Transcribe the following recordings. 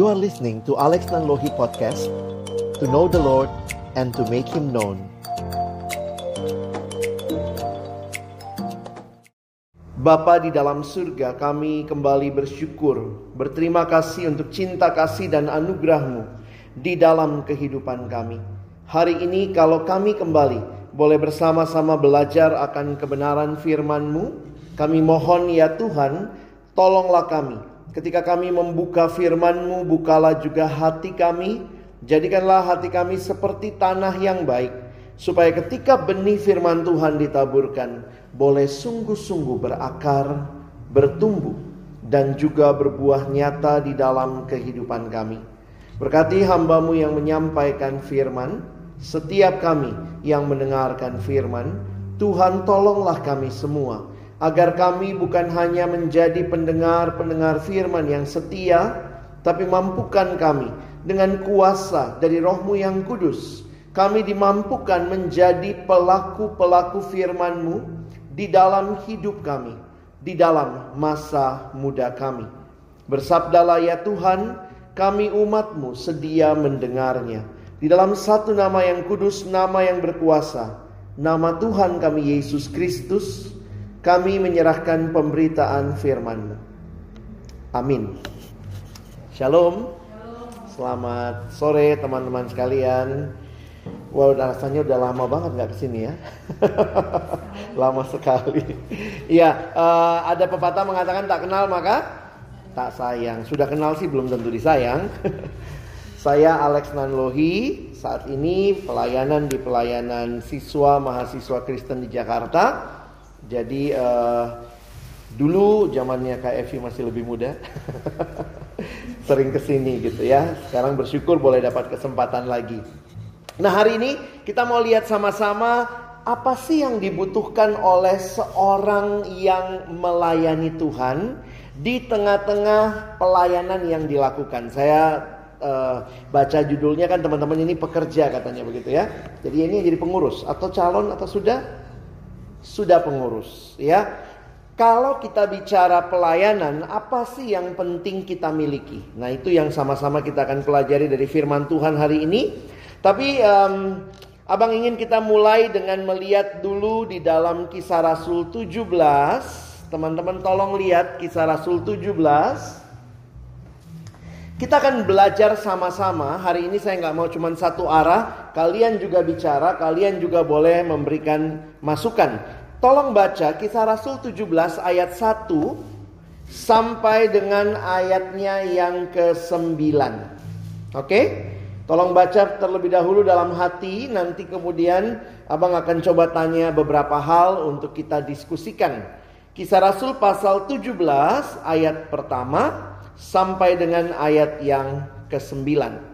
You are listening to Alex Nanlohi Podcast To know the Lord and to make Him known. Bapa di dalam surga kami kembali bersyukur Berterima kasih untuk cinta kasih dan anugerahmu Di dalam kehidupan kami. Hari ini kalau kami kembali Boleh bersama-sama belajar akan kebenaran firman-Mu. Kami mohon ya Tuhan Tolonglah kami Ketika kami membuka firman-Mu Bukalah juga hati kami Jadikanlah hati kami seperti tanah yang baik Supaya ketika benih firman Tuhan ditaburkan boleh sungguh-sungguh berakar, bertumbuh, dan juga berbuah nyata di dalam kehidupan kami. Berkati hambamu yang menyampaikan firman, setiap kami yang mendengarkan firman, Tuhan tolonglah kami semua, agar kami bukan hanya menjadi pendengar-pendengar firman yang setia, tapi mampukan kami dengan kuasa dari rohmu yang kudus, kami dimampukan menjadi pelaku-pelaku firman-Mu di dalam hidup kami, di dalam masa muda kami. Bersabdalah ya Tuhan, kami umatmu sedia mendengarnya. Di dalam satu nama yang kudus, nama yang berkuasa, nama Tuhan kami Yesus Kristus, kami menyerahkan pemberitaan firman Amin. Shalom. Selamat sore teman-teman sekalian. Wah wow, rasanya udah lama banget nggak ke sini ya. lama sekali. Iya, uh, ada pepatah mengatakan tak kenal maka tak sayang. Sudah kenal sih belum tentu disayang. Saya Alex Nanlohi, saat ini pelayanan di pelayanan siswa mahasiswa Kristen di Jakarta. Jadi uh, dulu zamannya Evi masih lebih muda. Sering ke sini gitu ya. Sekarang bersyukur boleh dapat kesempatan lagi. Nah hari ini kita mau lihat sama-sama apa sih yang dibutuhkan oleh seorang yang melayani Tuhan di tengah-tengah pelayanan yang dilakukan. Saya uh, baca judulnya kan teman-teman ini pekerja katanya begitu ya. Jadi ini jadi pengurus atau calon atau sudah sudah pengurus ya. Kalau kita bicara pelayanan, apa sih yang penting kita miliki? Nah, itu yang sama-sama kita akan pelajari dari firman Tuhan hari ini. Tapi um, Abang ingin kita mulai dengan melihat dulu di dalam kisah Rasul 17. Teman-teman tolong lihat kisah Rasul 17. Kita akan belajar sama-sama. Hari ini saya nggak mau cuma satu arah. Kalian juga bicara, kalian juga boleh memberikan masukan. Tolong baca kisah Rasul 17 ayat 1 sampai dengan ayatnya yang ke-9. Oke? Tolong baca terlebih dahulu dalam hati, nanti kemudian abang akan coba tanya beberapa hal untuk kita diskusikan. Kisah Rasul pasal 17 ayat pertama sampai dengan ayat yang ke-9.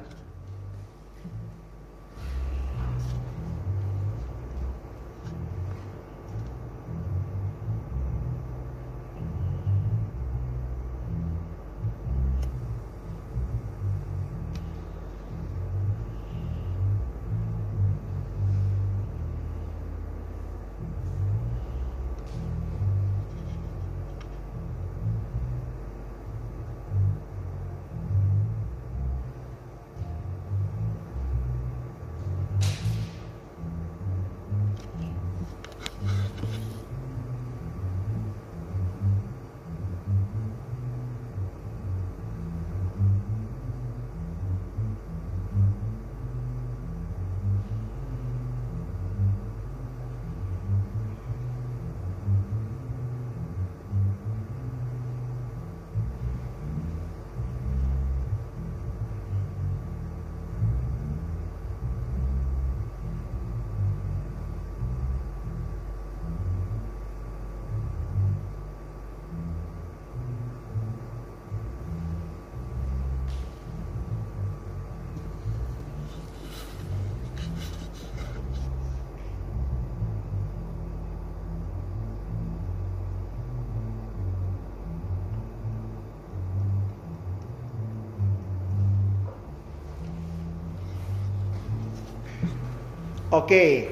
Oke,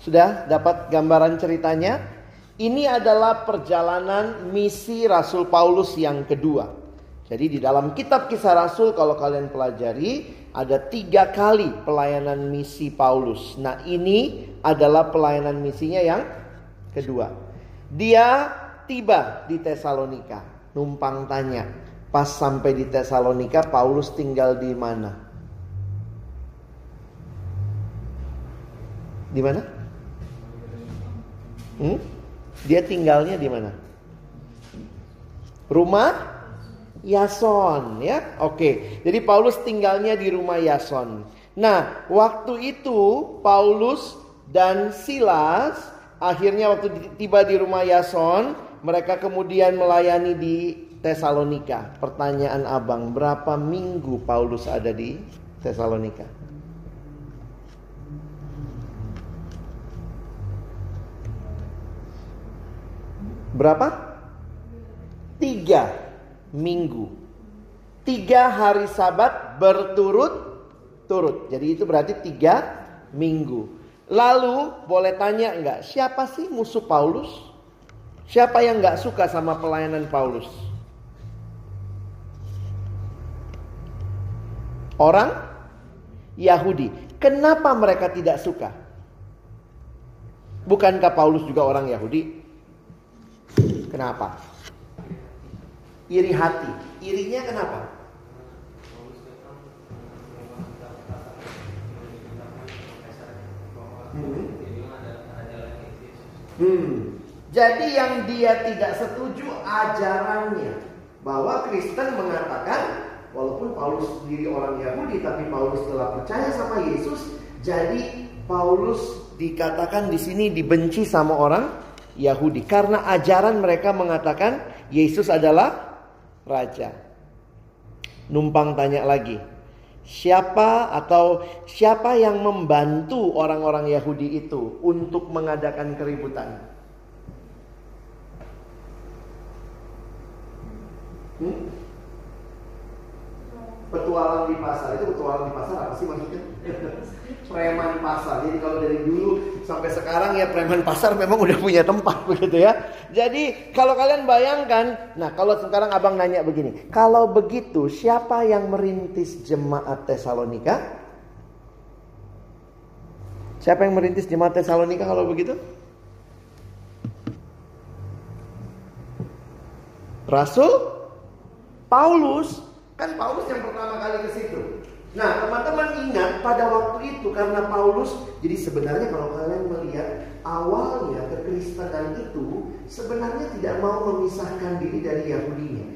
sudah dapat gambaran ceritanya? Ini adalah perjalanan misi Rasul Paulus yang kedua. Jadi di dalam kitab kisah Rasul kalau kalian pelajari ada tiga kali pelayanan misi Paulus. Nah ini adalah pelayanan misinya yang kedua. Dia tiba di Tesalonika, numpang tanya. Pas sampai di Tesalonika, Paulus tinggal di mana? Di mana? Hmm? Dia tinggalnya di mana? Rumah Yason ya. Oke. Jadi Paulus tinggalnya di rumah Yason. Nah, waktu itu Paulus dan Silas akhirnya waktu tiba di rumah Yason, mereka kemudian melayani di Tesalonika. Pertanyaan Abang, berapa minggu Paulus ada di Tesalonika? Berapa? Tiga minggu. Tiga hari sabat berturut-turut. Jadi itu berarti tiga minggu. Lalu boleh tanya enggak, siapa sih musuh Paulus? Siapa yang enggak suka sama pelayanan Paulus? Orang Yahudi. Kenapa mereka tidak suka? Bukankah Paulus juga orang Yahudi? Kenapa? iri hati. Irinya kenapa? Hmm. hmm. Jadi yang dia tidak setuju ajarannya bahwa Kristen mengatakan walaupun Paulus sendiri orang Yahudi tapi Paulus telah percaya sama Yesus, jadi Paulus dikatakan di sini dibenci sama orang Yahudi karena ajaran mereka mengatakan Yesus adalah raja. Numpang tanya lagi, siapa atau siapa yang membantu orang-orang Yahudi itu untuk mengadakan keributan? Hmm? Petualang di pasar itu petualang di pasar apa sih maksudnya? preman pasar. Jadi kalau dari dulu sampai sekarang ya preman pasar memang udah punya tempat begitu ya. Jadi kalau kalian bayangkan, nah kalau sekarang abang nanya begini, kalau begitu siapa yang merintis jemaat Tesalonika? Siapa yang merintis jemaat Tesalonika kalau begitu? Rasul Paulus, kan Paulus yang pertama kali ke situ. Nah, teman-teman ingat pada waktu itu karena Paulus, jadi sebenarnya kalau kalian melihat awalnya kekristenan itu sebenarnya tidak mau memisahkan diri dari Yahudinya.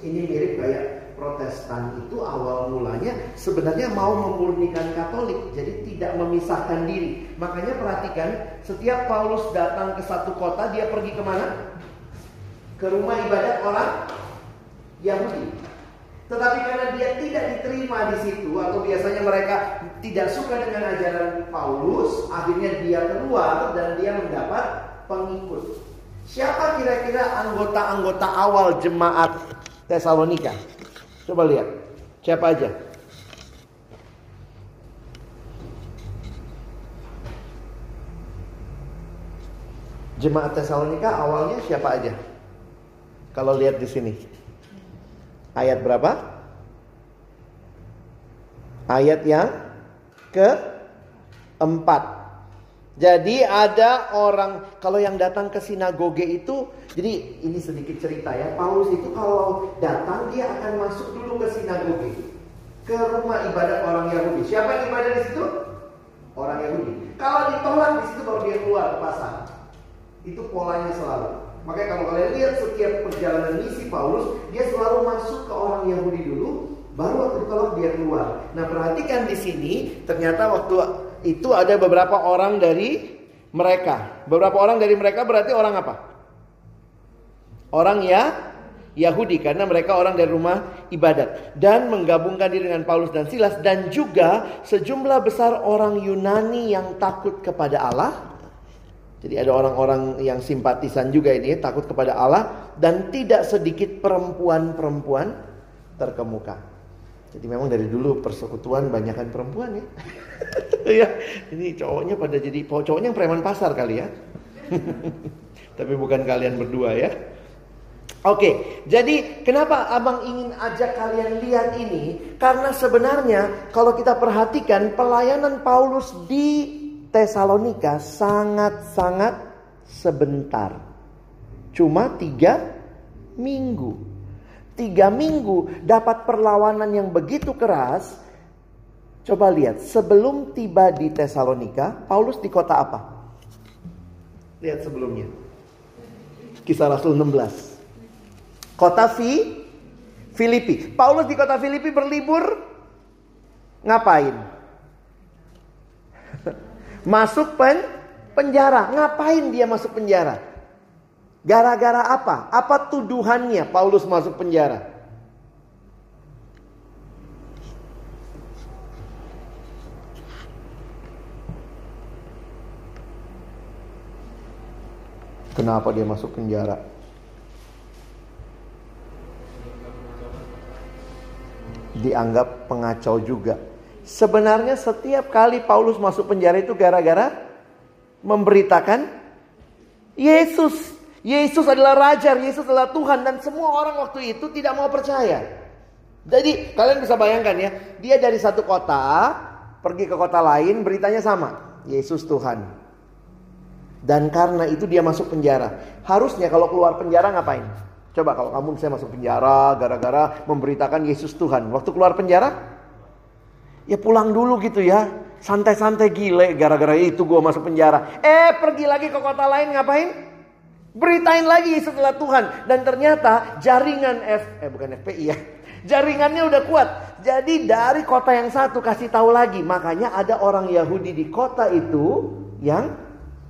Ini mirip kayak Protestan itu awal mulanya sebenarnya mau memurnikan Katolik, jadi tidak memisahkan diri. Makanya perhatikan, setiap Paulus datang ke satu kota, dia pergi ke mana? Ke rumah ibadat orang Yahudi. Tetapi karena dia tidak diterima di situ atau biasanya mereka tidak suka dengan ajaran Paulus, akhirnya dia keluar dan dia mendapat pengikut. Siapa kira-kira anggota-anggota awal jemaat Tesalonika? Coba lihat. Siapa aja? Jemaat Tesalonika awalnya siapa aja? Kalau lihat di sini. Ayat berapa? Ayat yang keempat. Jadi ada orang kalau yang datang ke sinagoge itu, jadi ini sedikit cerita ya. Paulus itu kalau datang dia akan masuk dulu ke sinagoge, ke rumah ibadat orang Yahudi. Siapa yang ibadah di situ? Orang Yahudi. Kalau ditolak di situ baru dia keluar ke pasar. Itu polanya selalu. Makanya kalau kalian lihat setiap perjalanan misi Paulus, dia selalu masuk ke orang Yahudi dulu, baru waktu ditolak dia keluar. Nah perhatikan di sini, ternyata waktu itu ada beberapa orang dari mereka. Beberapa orang dari mereka berarti orang apa? Orang ya Yahudi karena mereka orang dari rumah ibadat dan menggabungkan diri dengan Paulus dan Silas dan juga sejumlah besar orang Yunani yang takut kepada Allah jadi ada orang-orang yang simpatisan juga ini takut kepada Allah dan tidak sedikit perempuan-perempuan terkemuka. Jadi memang dari dulu persekutuan banyakkan perempuan ya. ya, ini cowoknya pada jadi cowoknya yang preman pasar kali ya. Tapi bukan kalian berdua ya. Oke, jadi kenapa abang ingin ajak kalian lihat ini? Karena sebenarnya kalau kita perhatikan pelayanan Paulus di Tesalonika sangat-sangat sebentar. Cuma tiga minggu. Tiga minggu dapat perlawanan yang begitu keras. Coba lihat, sebelum tiba di Tesalonika, Paulus di kota apa? Lihat sebelumnya. Kisah Rasul 16. Kota Vi, Filipi. Paulus di kota Filipi berlibur ngapain? masuk pen penjara. Ngapain dia masuk penjara? Gara-gara apa? Apa tuduhannya Paulus masuk penjara? Kenapa dia masuk penjara? dianggap pengacau juga. Sebenarnya setiap kali Paulus masuk penjara itu gara-gara memberitakan Yesus. Yesus adalah raja, Yesus adalah Tuhan dan semua orang waktu itu tidak mau percaya. Jadi kalian bisa bayangkan ya, dia dari satu kota pergi ke kota lain beritanya sama, Yesus Tuhan. Dan karena itu dia masuk penjara. Harusnya kalau keluar penjara ngapain? Coba kalau kamu bisa masuk penjara gara-gara memberitakan Yesus Tuhan. Waktu keluar penjara, ya pulang dulu gitu ya. Santai-santai gile gara-gara itu gue masuk penjara. Eh pergi lagi ke kota lain ngapain? Beritain lagi setelah Tuhan. Dan ternyata jaringan F, eh bukan FPI ya. Jaringannya udah kuat. Jadi dari kota yang satu kasih tahu lagi. Makanya ada orang Yahudi di kota itu yang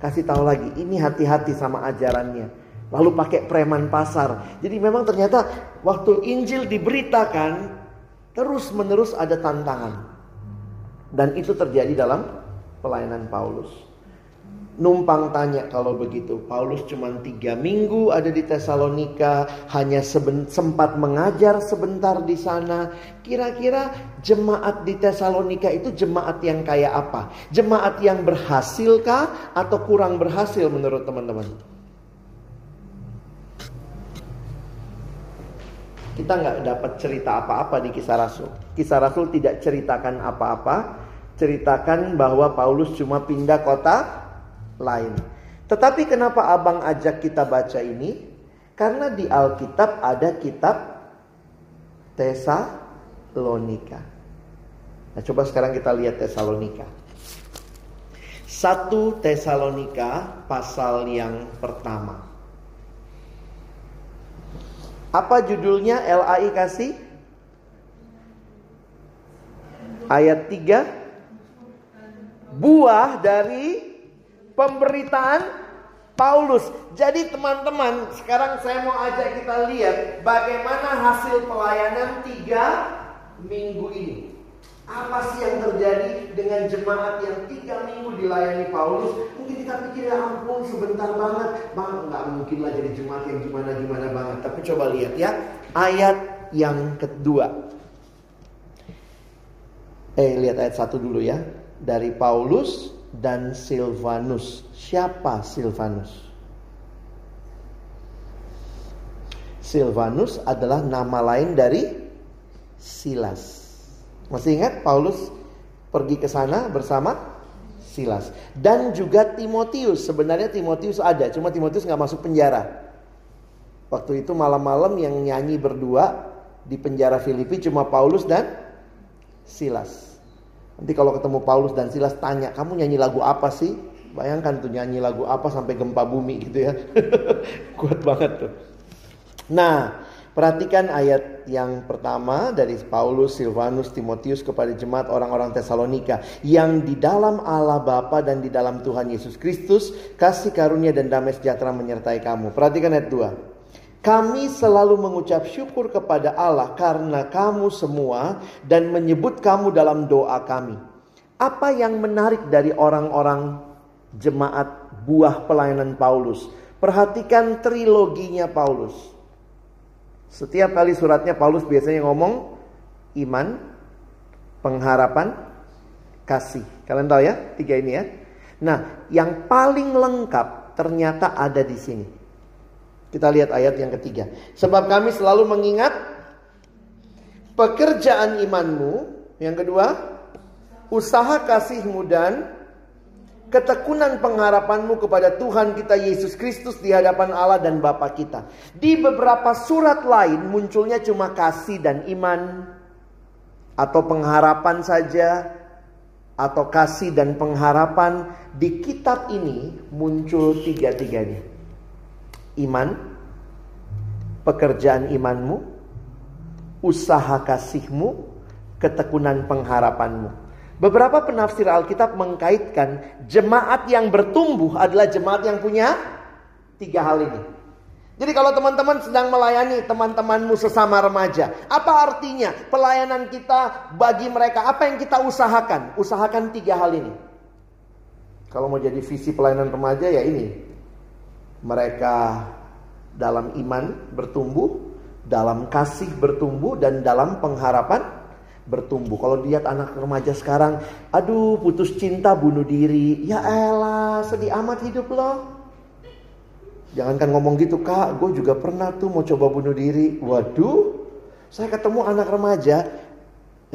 kasih tahu lagi. Ini hati-hati sama ajarannya. Lalu pakai preman pasar. Jadi memang ternyata waktu Injil diberitakan terus menerus ada tantangan. Dan itu terjadi dalam pelayanan Paulus. Numpang tanya kalau begitu. Paulus cuma tiga minggu ada di Tesalonika. Hanya sempat mengajar sebentar di sana. Kira-kira jemaat di Tesalonika itu jemaat yang kayak apa? Jemaat yang berhasilkah atau kurang berhasil menurut teman-teman? Kita nggak dapat cerita apa-apa di kisah Rasul. Kisah Rasul tidak ceritakan apa-apa, ceritakan bahwa Paulus cuma pindah kota lain. Tetapi kenapa abang ajak kita baca ini? Karena di Alkitab ada kitab Tesalonika. Nah coba sekarang kita lihat Tesalonika. Satu Tesalonika pasal yang pertama. Apa judulnya LAI kasih? Ayat 3 Buah dari pemberitaan Paulus. Jadi teman-teman, sekarang saya mau ajak kita lihat bagaimana hasil pelayanan tiga minggu ini. Apa sih yang terjadi dengan jemaat yang tiga minggu dilayani Paulus? Mungkin kita pikir ya ampun sebentar banget. Bang, nggak mungkin lah jadi jemaat yang gimana-gimana banget. Tapi coba lihat ya, ayat yang kedua. Eh, lihat ayat satu dulu ya. Dari Paulus dan Silvanus. Siapa Silvanus? Silvanus adalah nama lain dari Silas. Masih ingat Paulus pergi ke sana bersama Silas dan juga Timotius. Sebenarnya Timotius ada, cuma Timotius nggak masuk penjara. Waktu itu malam-malam yang nyanyi berdua di penjara Filipi cuma Paulus dan Silas. Nanti kalau ketemu Paulus dan Silas tanya, kamu nyanyi lagu apa sih? Bayangkan tuh nyanyi lagu apa sampai gempa bumi gitu ya. Kuat banget tuh. Nah, Perhatikan ayat yang pertama dari Paulus, Silvanus, Timotius kepada jemaat orang-orang Tesalonika yang di dalam Allah Bapa dan di dalam Tuhan Yesus Kristus kasih karunia dan damai sejahtera menyertai kamu. Perhatikan ayat 2. Kami selalu mengucap syukur kepada Allah karena kamu semua dan menyebut kamu dalam doa kami. Apa yang menarik dari orang-orang jemaat buah pelayanan Paulus? Perhatikan triloginya Paulus. Setiap kali suratnya Paulus biasanya ngomong iman, pengharapan, kasih. Kalian tahu ya tiga ini ya. Nah, yang paling lengkap ternyata ada di sini. Kita lihat ayat yang ketiga. Sebab kami selalu mengingat pekerjaan imanmu. Yang kedua, usaha kasihmu dan ketekunan pengharapanmu kepada Tuhan kita Yesus Kristus di hadapan Allah dan Bapa kita. Di beberapa surat lain munculnya cuma kasih dan iman atau pengharapan saja atau kasih dan pengharapan di kitab ini muncul tiga-tiganya. Iman, pekerjaan imanmu, usaha kasihmu, ketekunan pengharapanmu. Beberapa penafsir Alkitab mengkaitkan jemaat yang bertumbuh adalah jemaat yang punya tiga hal ini. Jadi kalau teman-teman sedang melayani teman-temanmu sesama remaja, apa artinya pelayanan kita bagi mereka? Apa yang kita usahakan? Usahakan tiga hal ini. Kalau mau jadi visi pelayanan remaja ya ini. Mereka dalam iman bertumbuh, dalam kasih bertumbuh dan dalam pengharapan bertumbuh. Kalau lihat anak remaja sekarang, aduh putus cinta bunuh diri. Ya elah, sedih amat hidup loh. Jangankan ngomong gitu kak, gue juga pernah tuh mau coba bunuh diri. Waduh, saya ketemu anak remaja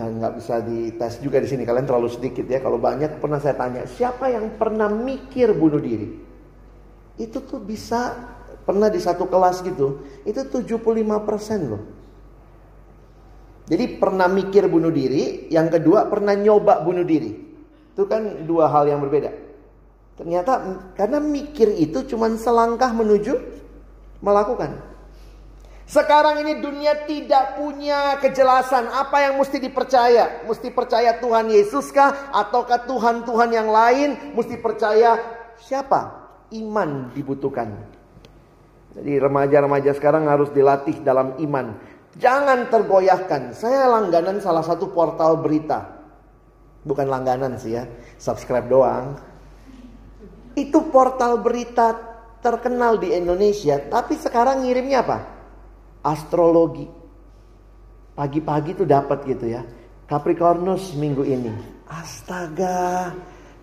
yang nggak bisa dites juga di sini. Kalian terlalu sedikit ya. Kalau banyak pernah saya tanya, siapa yang pernah mikir bunuh diri? Itu tuh bisa pernah di satu kelas gitu. Itu 75% loh. Jadi pernah mikir bunuh diri, yang kedua pernah nyoba bunuh diri. Itu kan dua hal yang berbeda. Ternyata karena mikir itu cuma selangkah menuju melakukan. Sekarang ini dunia tidak punya kejelasan apa yang mesti dipercaya. Mesti percaya Tuhan Yesus kah? Ataukah Tuhan-Tuhan yang lain? Mesti percaya siapa? Iman dibutuhkan. Jadi remaja-remaja sekarang harus dilatih dalam iman. Jangan tergoyahkan. Saya langganan salah satu portal berita. Bukan langganan sih ya, subscribe doang. Itu portal berita terkenal di Indonesia, tapi sekarang ngirimnya apa? Astrologi. Pagi-pagi tuh dapat gitu ya. Capricornus minggu ini. Astaga,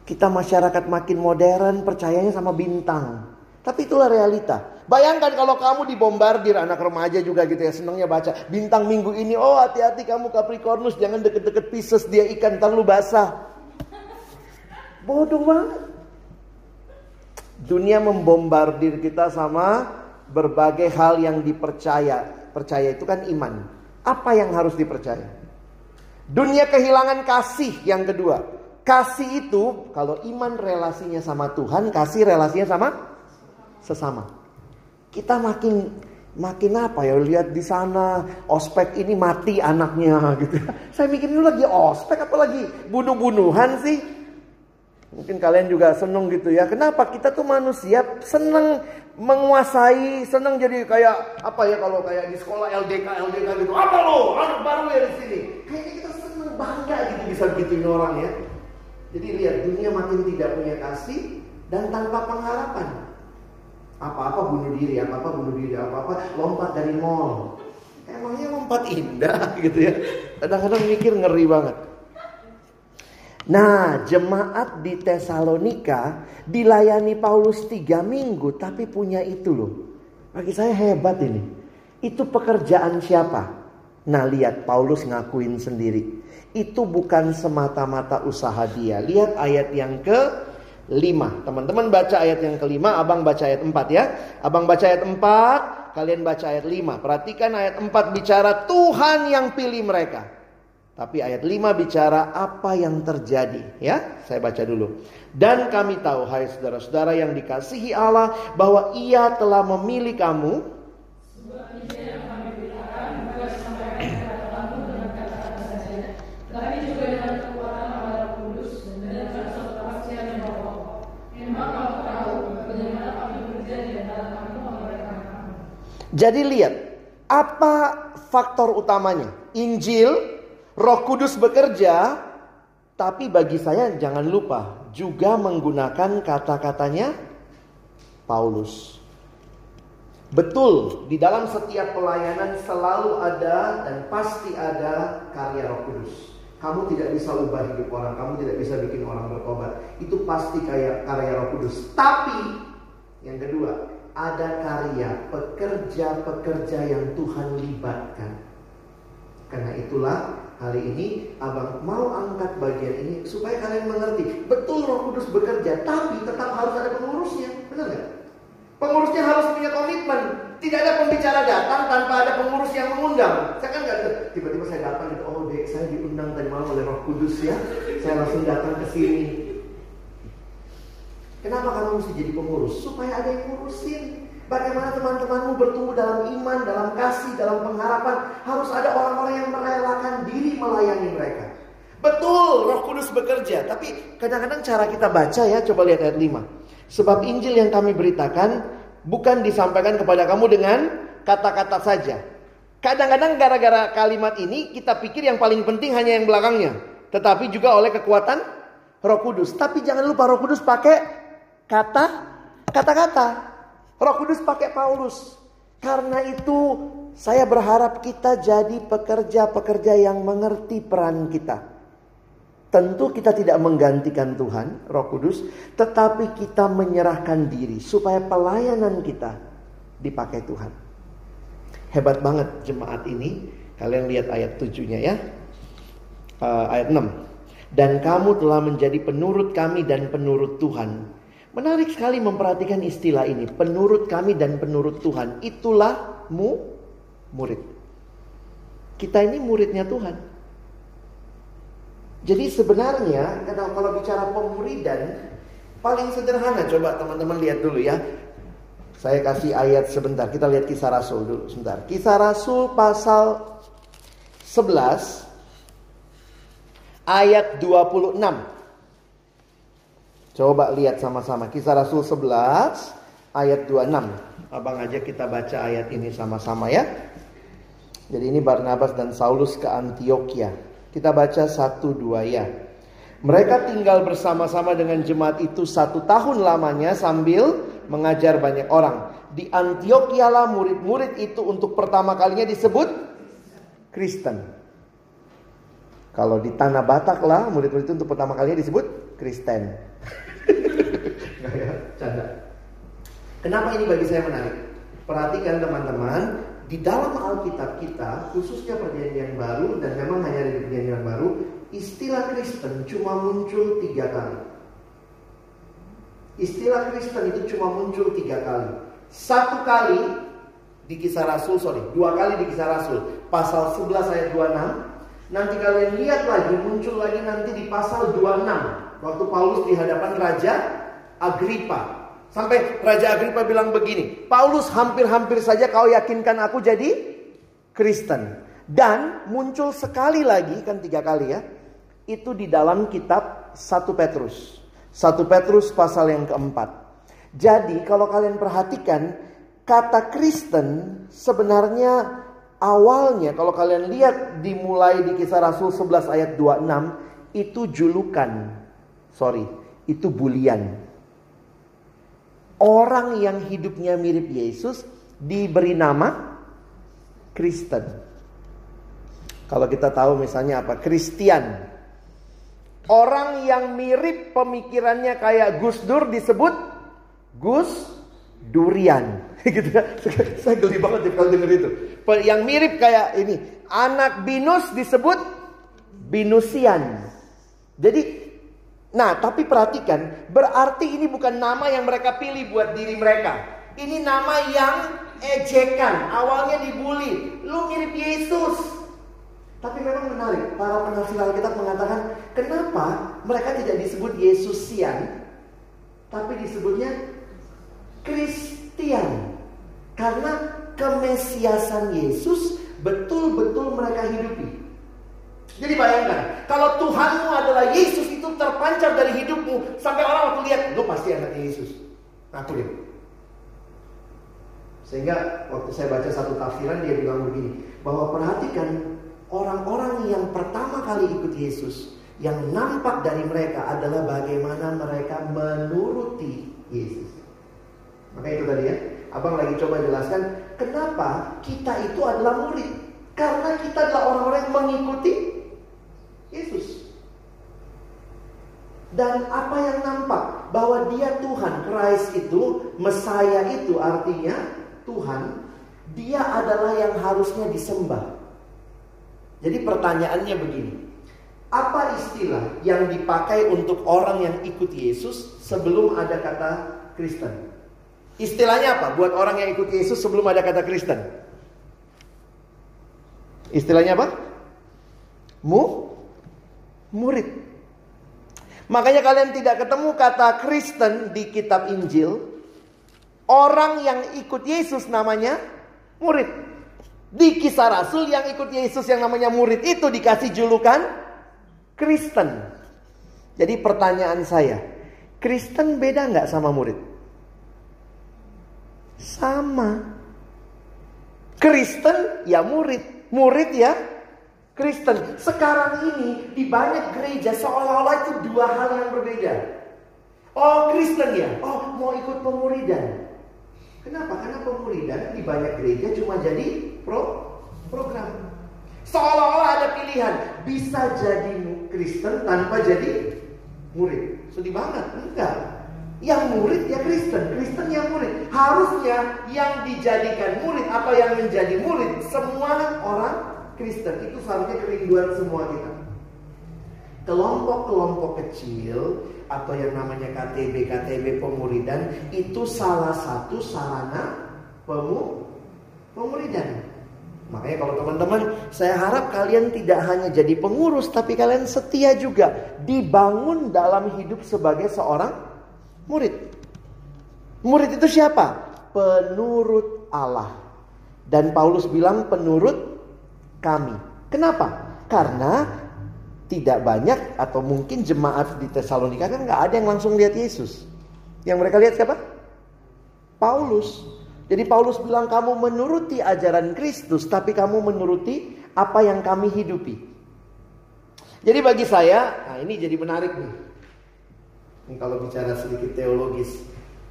kita masyarakat makin modern percayanya sama bintang. Tapi itulah realita. Bayangkan kalau kamu dibombardir anak remaja juga gitu ya senangnya baca bintang minggu ini oh hati-hati kamu Capricornus jangan deket-deket Pisces dia ikan terlalu basah. Bodoh banget. Dunia membombardir kita sama berbagai hal yang dipercaya. Percaya itu kan iman. Apa yang harus dipercaya? Dunia kehilangan kasih yang kedua. Kasih itu kalau iman relasinya sama Tuhan, kasih relasinya sama sesama kita makin makin apa ya lihat di sana ospek ini mati anaknya gitu. Saya mikir ini lagi ospek apa lagi bunuh-bunuhan sih? Mungkin kalian juga seneng gitu ya. Kenapa kita tuh manusia seneng menguasai, seneng jadi kayak apa ya kalau kayak di sekolah LDK LDK gitu. Apa lo anak baru ya di sini? Kayaknya kita seneng bangga gitu bisa gituin orang ya. Jadi lihat dunia makin tidak punya kasih dan tanpa pengharapan. Apa-apa bunuh diri, apa-apa bunuh diri, apa-apa lompat dari mall. Emangnya lompat indah gitu ya. Kadang-kadang mikir ngeri banget. Nah, jemaat di Tesalonika dilayani Paulus tiga minggu, tapi punya itu loh. Bagi saya hebat ini. Itu pekerjaan siapa? Nah, lihat Paulus ngakuin sendiri. Itu bukan semata-mata usaha dia. Lihat ayat yang ke 5. Teman-teman baca ayat yang kelima, abang baca ayat 4 ya. Abang baca ayat 4, kalian baca ayat 5. Perhatikan ayat 4 bicara Tuhan yang pilih mereka. Tapi ayat 5 bicara apa yang terjadi ya. Saya baca dulu. Dan kami tahu hai saudara-saudara yang dikasihi Allah bahwa ia telah memilih kamu Jadi lihat, apa faktor utamanya? Injil, Roh Kudus bekerja, tapi bagi saya jangan lupa juga menggunakan kata-katanya Paulus. Betul, di dalam setiap pelayanan selalu ada dan pasti ada karya Roh Kudus. Kamu tidak bisa ubah hidup orang, kamu tidak bisa bikin orang bertobat. Itu pasti kayak karya Roh Kudus. Tapi yang kedua, ada karya, pekerja-pekerja yang Tuhan libatkan. Karena itulah hari ini abang mau angkat bagian ini supaya kalian mengerti. Betul roh kudus bekerja, tapi tetap harus ada pengurusnya. Benar nggak? Pengurusnya harus punya komitmen. Tidak ada pembicara datang tanpa ada pengurus yang mengundang. Saya kan nggak tiba-tiba saya datang gitu, oh dek saya diundang tadi malam oleh roh kudus ya. Saya langsung datang ke sini. Kenapa kamu mesti jadi pengurus? Supaya ada yang ngurusin. Bagaimana teman-temanmu bertumbuh dalam iman, dalam kasih, dalam pengharapan. Harus ada orang-orang yang merelakan diri melayani mereka. Betul, roh kudus bekerja. Tapi kadang-kadang cara kita baca ya, coba lihat ayat 5. Sebab Injil yang kami beritakan bukan disampaikan kepada kamu dengan kata-kata saja. Kadang-kadang gara-gara kalimat ini kita pikir yang paling penting hanya yang belakangnya. Tetapi juga oleh kekuatan roh kudus. Tapi jangan lupa roh kudus pakai kata kata-kata. Roh Kudus pakai Paulus. Karena itu saya berharap kita jadi pekerja-pekerja yang mengerti peran kita. Tentu kita tidak menggantikan Tuhan, Roh Kudus, tetapi kita menyerahkan diri supaya pelayanan kita dipakai Tuhan. Hebat banget jemaat ini. Kalian lihat ayat tujuhnya ya. Uh, ayat 6. Dan kamu telah menjadi penurut kami dan penurut Tuhan Menarik sekali memperhatikan istilah ini. Penurut kami dan penurut Tuhan. Itulah mu murid. Kita ini muridnya Tuhan. Jadi sebenarnya kalau bicara pemuridan paling sederhana coba teman-teman lihat dulu ya. Saya kasih ayat sebentar. Kita lihat kisah Rasul dulu sebentar. Kisah Rasul pasal 11 ayat 26. Coba lihat sama-sama Kisah Rasul 11 ayat 26. Abang aja kita baca ayat ini sama-sama ya. Jadi ini Barnabas dan Saulus ke Antioquia. Kita baca satu dua ya. Mereka tinggal bersama-sama dengan jemaat itu satu tahun lamanya sambil mengajar banyak orang. Di Antioquia lah murid-murid itu untuk pertama kalinya disebut Kristen. Kalau di Tanah Batak lah murid-murid itu untuk pertama kalinya disebut Kristen ya, canda. Kenapa ini bagi saya menarik? Perhatikan teman-teman, di dalam Alkitab kita, khususnya perjanjian baru dan memang hanya di perjanjian baru, istilah Kristen cuma muncul tiga kali. Istilah Kristen itu cuma muncul tiga kali. Satu kali di kisah Rasul, sorry, dua kali di kisah Rasul. Pasal 11 ayat 26. Nanti kalian lihat lagi, muncul lagi nanti di pasal 26. Waktu Paulus di hadapan Raja Agripa. Sampai Raja Agripa bilang begini, Paulus hampir-hampir saja kau yakinkan aku jadi Kristen. Dan muncul sekali lagi, kan tiga kali ya, itu di dalam kitab 1 Petrus. 1 Petrus pasal yang keempat. Jadi kalau kalian perhatikan, kata Kristen sebenarnya awalnya kalau kalian lihat dimulai di kisah Rasul 11 ayat 26, itu julukan. Sorry, itu bulian. Orang yang hidupnya mirip Yesus diberi nama Kristen. Kalau kita tahu misalnya apa? Kristian. Orang yang mirip pemikirannya kayak Gus Dur disebut Gus Durian. gitu ya. Saya geli banget kalau denger itu. Yang mirip kayak ini. Anak Binus disebut Binusian. Jadi Nah, tapi perhatikan, berarti ini bukan nama yang mereka pilih buat diri mereka. Ini nama yang ejekan, awalnya dibully. Lu mirip Yesus. Tapi memang menarik, para penafsir Alkitab mengatakan, kenapa mereka tidak disebut Yesusian, tapi disebutnya Kristian. Karena kemesiasan Yesus betul-betul mereka hidupi. Jadi bayangkan, kalau Tuhanmu adalah Yesus itu terpancar dari hidupmu sampai orang waktu lihat, lu pasti anaknya Yesus. Aku deh. Sehingga waktu saya baca satu tafsiran dia bilang begini, bahwa perhatikan orang-orang yang pertama kali ikut Yesus, yang nampak dari mereka adalah bagaimana mereka menuruti Yesus. Maka itu tadi ya, abang lagi coba jelaskan kenapa kita itu adalah murid. Karena kita adalah orang-orang yang mengikuti Yesus. Dan apa yang nampak? bahwa dia Tuhan. Christ itu, Messiah itu artinya Tuhan. Dia adalah yang harusnya disembah. Jadi pertanyaannya begini. Apa istilah yang dipakai untuk orang yang ikut Yesus sebelum ada kata Kristen? Istilahnya apa buat orang yang ikut Yesus sebelum ada kata Kristen? Istilahnya apa? Mu murid. Makanya kalian tidak ketemu kata Kristen di kitab Injil. Orang yang ikut Yesus namanya murid. Di kisah Rasul yang ikut Yesus yang namanya murid itu dikasih julukan Kristen. Jadi pertanyaan saya, Kristen beda nggak sama murid? Sama. Kristen ya murid, murid ya Kristen. Sekarang ini di banyak gereja seolah-olah itu dua hal yang berbeda. Oh Kristen ya, oh mau ikut pemuridan. Kenapa? Karena pemuridan di banyak gereja cuma jadi pro program. Seolah-olah ada pilihan bisa jadi Kristen tanpa jadi murid. Sedih banget, enggak. Yang murid ya Kristen, Kristen yang murid. Harusnya yang dijadikan murid atau yang menjadi murid semua orang Kristen. Itu seharusnya kerinduan semua kita. Kelompok-kelompok kecil atau yang namanya KTB, KTB pemuridan itu salah satu sarana pemu, pemuridan. Makanya kalau teman-teman, saya harap kalian tidak hanya jadi pengurus, tapi kalian setia juga dibangun dalam hidup sebagai seorang murid. Murid itu siapa? Penurut Allah. Dan Paulus bilang penurut kami. Kenapa? Karena tidak banyak atau mungkin jemaat di Tesalonika kan nggak ada yang langsung lihat Yesus. Yang mereka lihat siapa? Paulus. Jadi Paulus bilang kamu menuruti ajaran Kristus tapi kamu menuruti apa yang kami hidupi. Jadi bagi saya, nah ini jadi menarik nih. Ini kalau bicara sedikit teologis,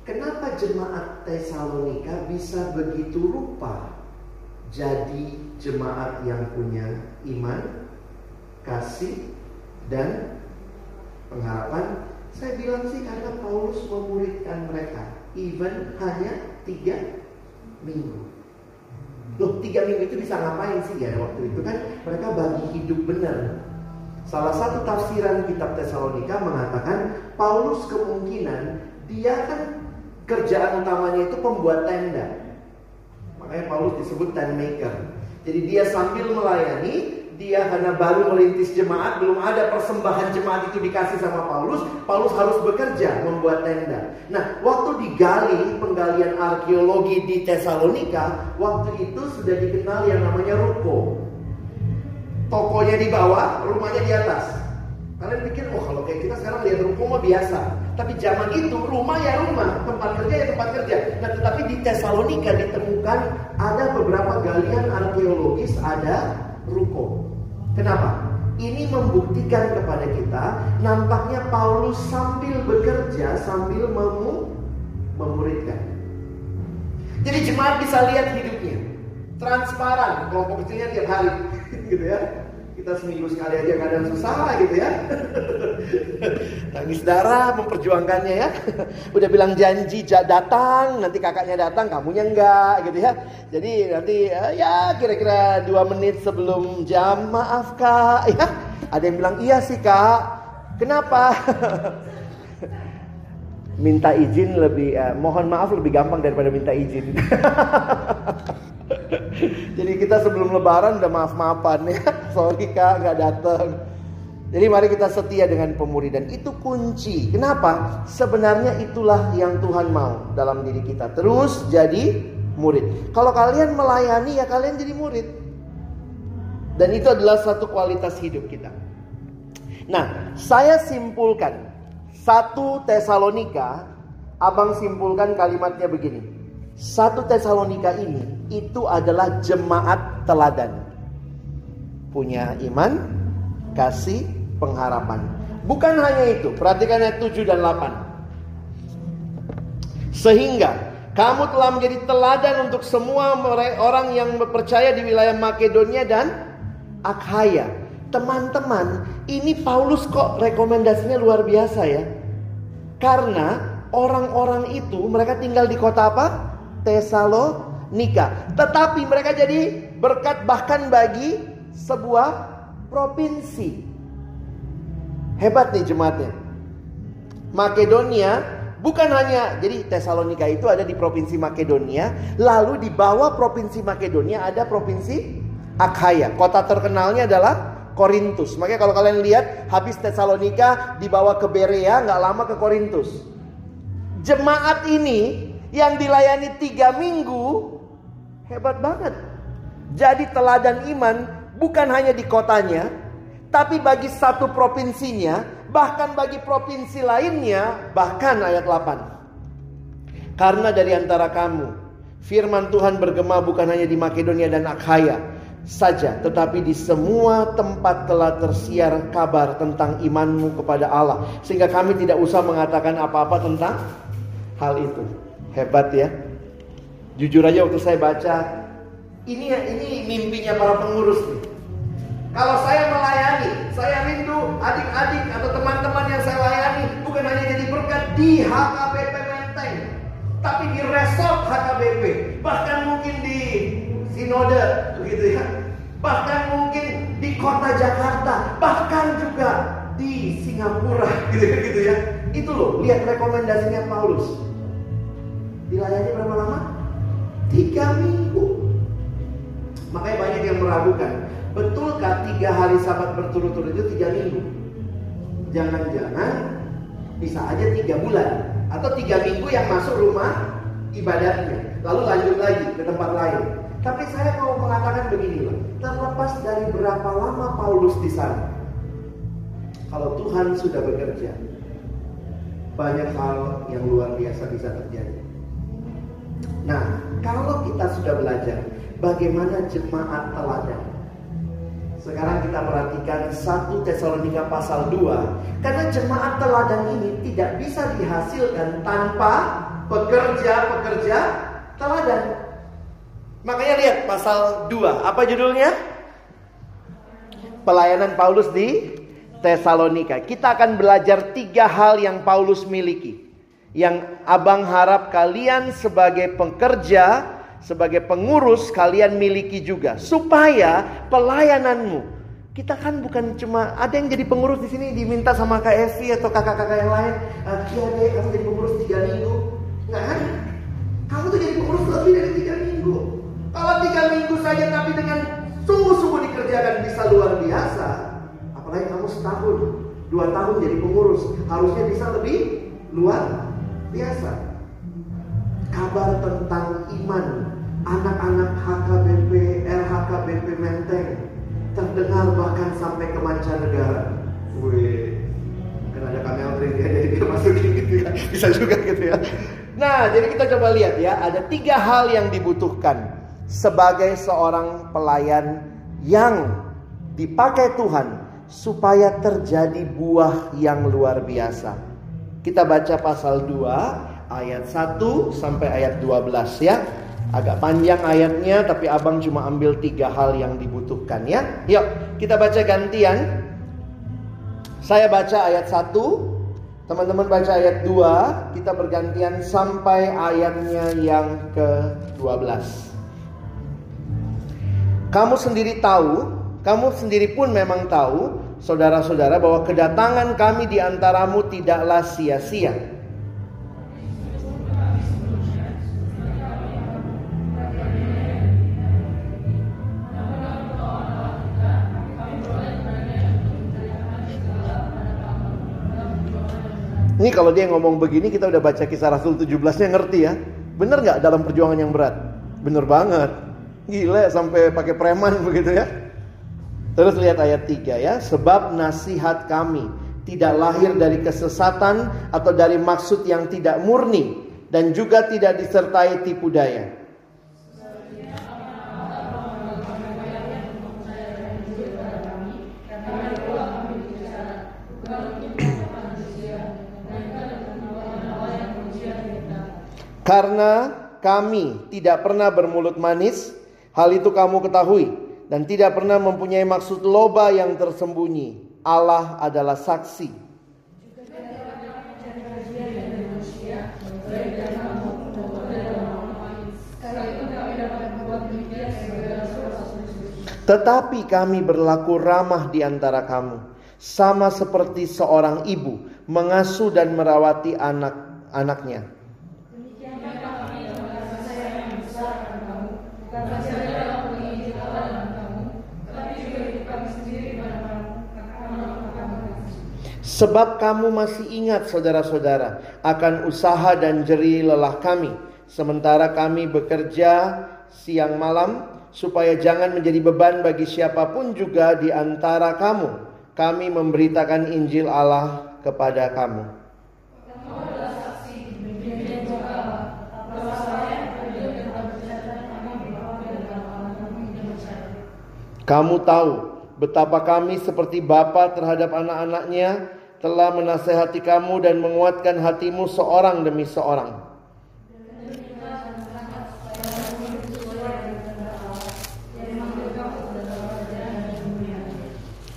kenapa jemaat Tesalonika bisa begitu rupa jadi jemaat yang punya iman, kasih, dan pengharapan? Saya bilang sih karena Paulus memuridkan mereka, even hanya tiga minggu. Loh tiga minggu itu bisa ngapain sih ya waktu itu kan mereka bagi hidup benar Salah satu tafsiran kitab Tesalonika mengatakan Paulus kemungkinan dia kan kerjaan utamanya itu pembuat tenda. Makanya Paulus disebut tent maker. Jadi dia sambil melayani, dia karena baru merintis jemaat, belum ada persembahan jemaat itu dikasih sama Paulus, Paulus harus bekerja membuat tenda. Nah, waktu digali penggalian arkeologi di Tesalonika, waktu itu sudah dikenal yang namanya ruko. Tokonya di bawah, rumahnya di atas. Kalian pikir, oh kalau kayak kita sekarang lihat rumah biasa. Tapi zaman itu rumah ya rumah, tempat kerja ya tempat kerja. Nah tetapi di Tesalonika ditemukan ada beberapa galian arkeologis ada ruko. Kenapa? Ini membuktikan kepada kita nampaknya Paulus sambil bekerja sambil memu memuridkan. Jadi jemaat bisa lihat hidupnya transparan kelompok kecilnya tiap hari gitu ya kita seminggu sekali aja kadang susah gitu ya. Tangis darah memperjuangkannya ya. Udah bilang janji datang nanti kakaknya datang kamunya enggak gitu ya. Jadi nanti eh, ya kira-kira dua menit sebelum jam maaf kak ya. Ada yang bilang iya sih kak. Kenapa? Minta izin lebih eh, mohon maaf lebih gampang daripada minta izin Jadi kita sebelum lebaran udah maaf-maafan ya. Sorry kak nggak datang. Jadi mari kita setia dengan pemuridan. Itu kunci. Kenapa? Sebenarnya itulah yang Tuhan mau dalam diri kita. Terus jadi murid. Kalau kalian melayani ya kalian jadi murid. Dan itu adalah satu kualitas hidup kita. Nah, saya simpulkan. Satu Tesalonika, abang simpulkan kalimatnya begini. Satu Tesalonika ini itu adalah jemaat teladan. Punya iman, kasih, pengharapan. Bukan hanya itu, perhatikan ayat 7 dan 8. Sehingga kamu telah menjadi teladan untuk semua orang yang percaya di wilayah Makedonia dan Akhaya. Teman-teman, ini Paulus kok rekomendasinya luar biasa ya. Karena orang-orang itu mereka tinggal di kota apa? Tesalonika. Tetapi mereka jadi berkat bahkan bagi sebuah provinsi. Hebat nih jemaatnya. Makedonia bukan hanya jadi Tesalonika itu ada di provinsi Makedonia, lalu di bawah provinsi Makedonia ada provinsi Akhaya. Kota terkenalnya adalah Korintus. Makanya kalau kalian lihat habis Tesalonika dibawa ke Berea nggak lama ke Korintus. Jemaat ini yang dilayani tiga minggu hebat banget. Jadi teladan iman bukan hanya di kotanya, tapi bagi satu provinsinya, bahkan bagi provinsi lainnya, bahkan ayat 8. Karena dari antara kamu, firman Tuhan bergema bukan hanya di Makedonia dan Akhaya, saja, tetapi di semua tempat telah tersiar kabar tentang imanmu kepada Allah, sehingga kami tidak usah mengatakan apa-apa tentang hal itu. Hebat ya. Jujur aja waktu saya baca, ini ini mimpinya para pengurus nih. Kalau saya melayani, saya rindu adik-adik atau teman-teman yang saya layani bukan hanya jadi berkat di HKBP Menteng, tapi di resort HKBP, bahkan mungkin di sinode begitu ya. Bahkan mungkin di kota Jakarta, bahkan juga di Singapura gitu ya gitu ya. Itu loh, lihat rekomendasinya Paulus. Dilayani berapa lama? Yang meragukan. Betulkah tiga hari sabat berturut-turut itu tiga minggu? Jangan-jangan bisa aja tiga bulan atau tiga minggu yang masuk rumah ibadahnya, lalu lanjut lagi ke tempat lain. Tapi saya mau mengatakan begini loh, terlepas dari berapa lama Paulus di sana, kalau Tuhan sudah bekerja, banyak hal yang luar biasa bisa terjadi. Nah, kalau kita sudah belajar bagaimana jemaat teladan, sekarang kita perhatikan 1 Tesalonika pasal 2 Karena jemaat teladan ini tidak bisa dihasilkan tanpa pekerja-pekerja teladan Makanya lihat pasal 2. Apa judulnya? Pelayanan Paulus di Tesalonika. Kita akan belajar tiga hal yang Paulus miliki. Yang abang harap kalian sebagai pekerja, sebagai pengurus kalian miliki juga. Supaya pelayananmu kita kan bukan cuma ada yang jadi pengurus di sini diminta sama KFV atau kakak-kakak yang lain. Iya deh, kamu jadi pengurus tiga minggu. Nggak kan? Kamu tuh jadi pengurus lebih dari tiga minggu. Kalau tiga minggu saja tapi dengan sungguh-sungguh dikerjakan bisa luar biasa. Apalagi kamu setahun, dua tahun jadi pengurus. Harusnya bisa lebih luar biasa. Kabar tentang iman anak-anak HKBP, RHKBP Menteng terdengar bahkan sampai ke mancanegara. Wih, kan ada kamera ya, jadi dia masukin gitu ya. Bisa juga gitu ya. Nah, jadi kita coba lihat ya, ada tiga hal yang dibutuhkan sebagai seorang pelayan yang dipakai Tuhan supaya terjadi buah yang luar biasa. Kita baca pasal 2 ayat 1 sampai ayat 12 ya. Agak panjang ayatnya tapi abang cuma ambil tiga hal yang dibutuhkan ya. Yuk kita baca gantian. Saya baca ayat 1, teman-teman baca ayat 2, kita bergantian sampai ayatnya yang ke-12. Kamu sendiri tahu, kamu sendiri pun memang tahu, saudara-saudara, bahwa kedatangan kami di antaramu tidaklah sia-sia. Ini kalau dia ngomong begini kita udah baca kisah Rasul 17-nya ngerti ya. Bener nggak dalam perjuangan yang berat? Bener banget. Gila sampai pakai preman begitu ya. Terus lihat ayat 3 ya. Sebab nasihat kami tidak lahir dari kesesatan atau dari maksud yang tidak murni dan juga tidak disertai tipu daya. Karena kami tidak pernah bermulut manis, hal itu kamu ketahui, dan tidak pernah mempunyai maksud loba yang tersembunyi. Allah adalah saksi Tetapi kami berlaku ramah di antara kamu, sama seperti seorang ibu mengasuh dan merawati anak-anaknya. Sebab kamu masih ingat saudara-saudara akan usaha dan jeri lelah kami. Sementara kami bekerja siang malam supaya jangan menjadi beban bagi siapa pun juga di antara kamu. Kami memberitakan Injil Allah kepada kamu. Kamu tahu betapa kami seperti bapa terhadap anak-anaknya telah menasehati kamu dan menguatkan hatimu seorang demi seorang.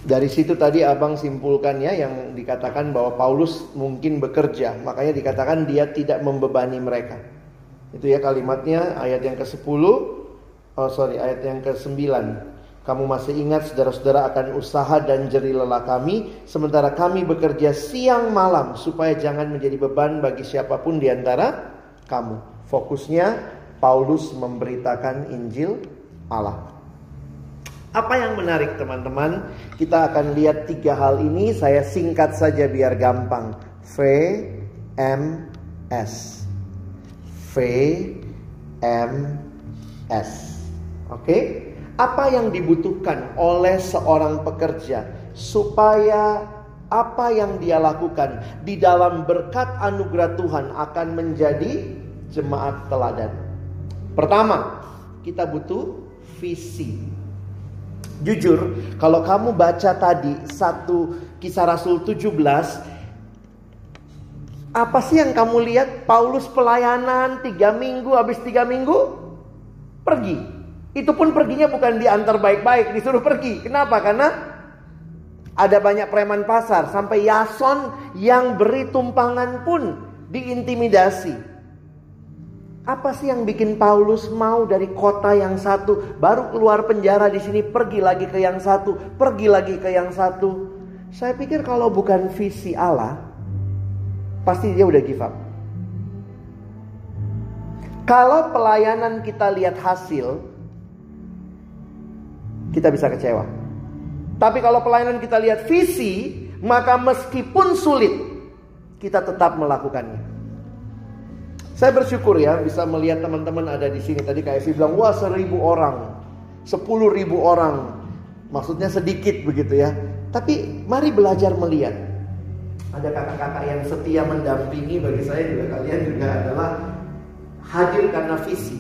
Dari situ tadi abang simpulkan ya yang dikatakan bahwa Paulus mungkin bekerja, makanya dikatakan dia tidak membebani mereka. Itu ya kalimatnya ayat yang ke-10, oh sorry ayat yang ke-9. Kamu masih ingat saudara-saudara akan usaha dan jeri lelah kami. Sementara kami bekerja siang malam Supaya jangan menjadi beban bagi siapa pun di antara kamu. Fokusnya Paulus memberitakan Injil Allah. Apa yang menarik teman-teman? Kita akan lihat tiga hal ini. Saya singkat saja biar gampang. V, M, S. V, M, S. Oke? okay? Apa yang dibutuhkan oleh seorang pekerja supaya apa yang dia lakukan di dalam berkat anugerah Tuhan akan menjadi jemaat teladan. Pertama, kita butuh visi. Jujur, kalau kamu baca tadi satu kisah Rasul 17 apa sih yang kamu lihat? Paulus pelayanan tiga minggu, habis tiga minggu pergi. Itu pun perginya bukan diantar baik-baik, disuruh pergi. Kenapa? Karena ada banyak preman pasar. Sampai Yason yang beri tumpangan pun diintimidasi. Apa sih yang bikin Paulus mau dari kota yang satu, baru keluar penjara di sini, pergi lagi ke yang satu, pergi lagi ke yang satu? Saya pikir kalau bukan visi Allah, pasti dia udah give up. Kalau pelayanan kita lihat hasil, kita bisa kecewa. Tapi kalau pelayanan kita lihat visi, maka meskipun sulit, kita tetap melakukannya. Saya bersyukur ya bisa melihat teman-teman ada di sini. Tadi kayak sih bilang, wah seribu orang, sepuluh ribu orang. Maksudnya sedikit begitu ya. Tapi mari belajar melihat. Ada kakak-kakak yang setia mendampingi bagi saya juga kalian juga adalah hadir karena visi.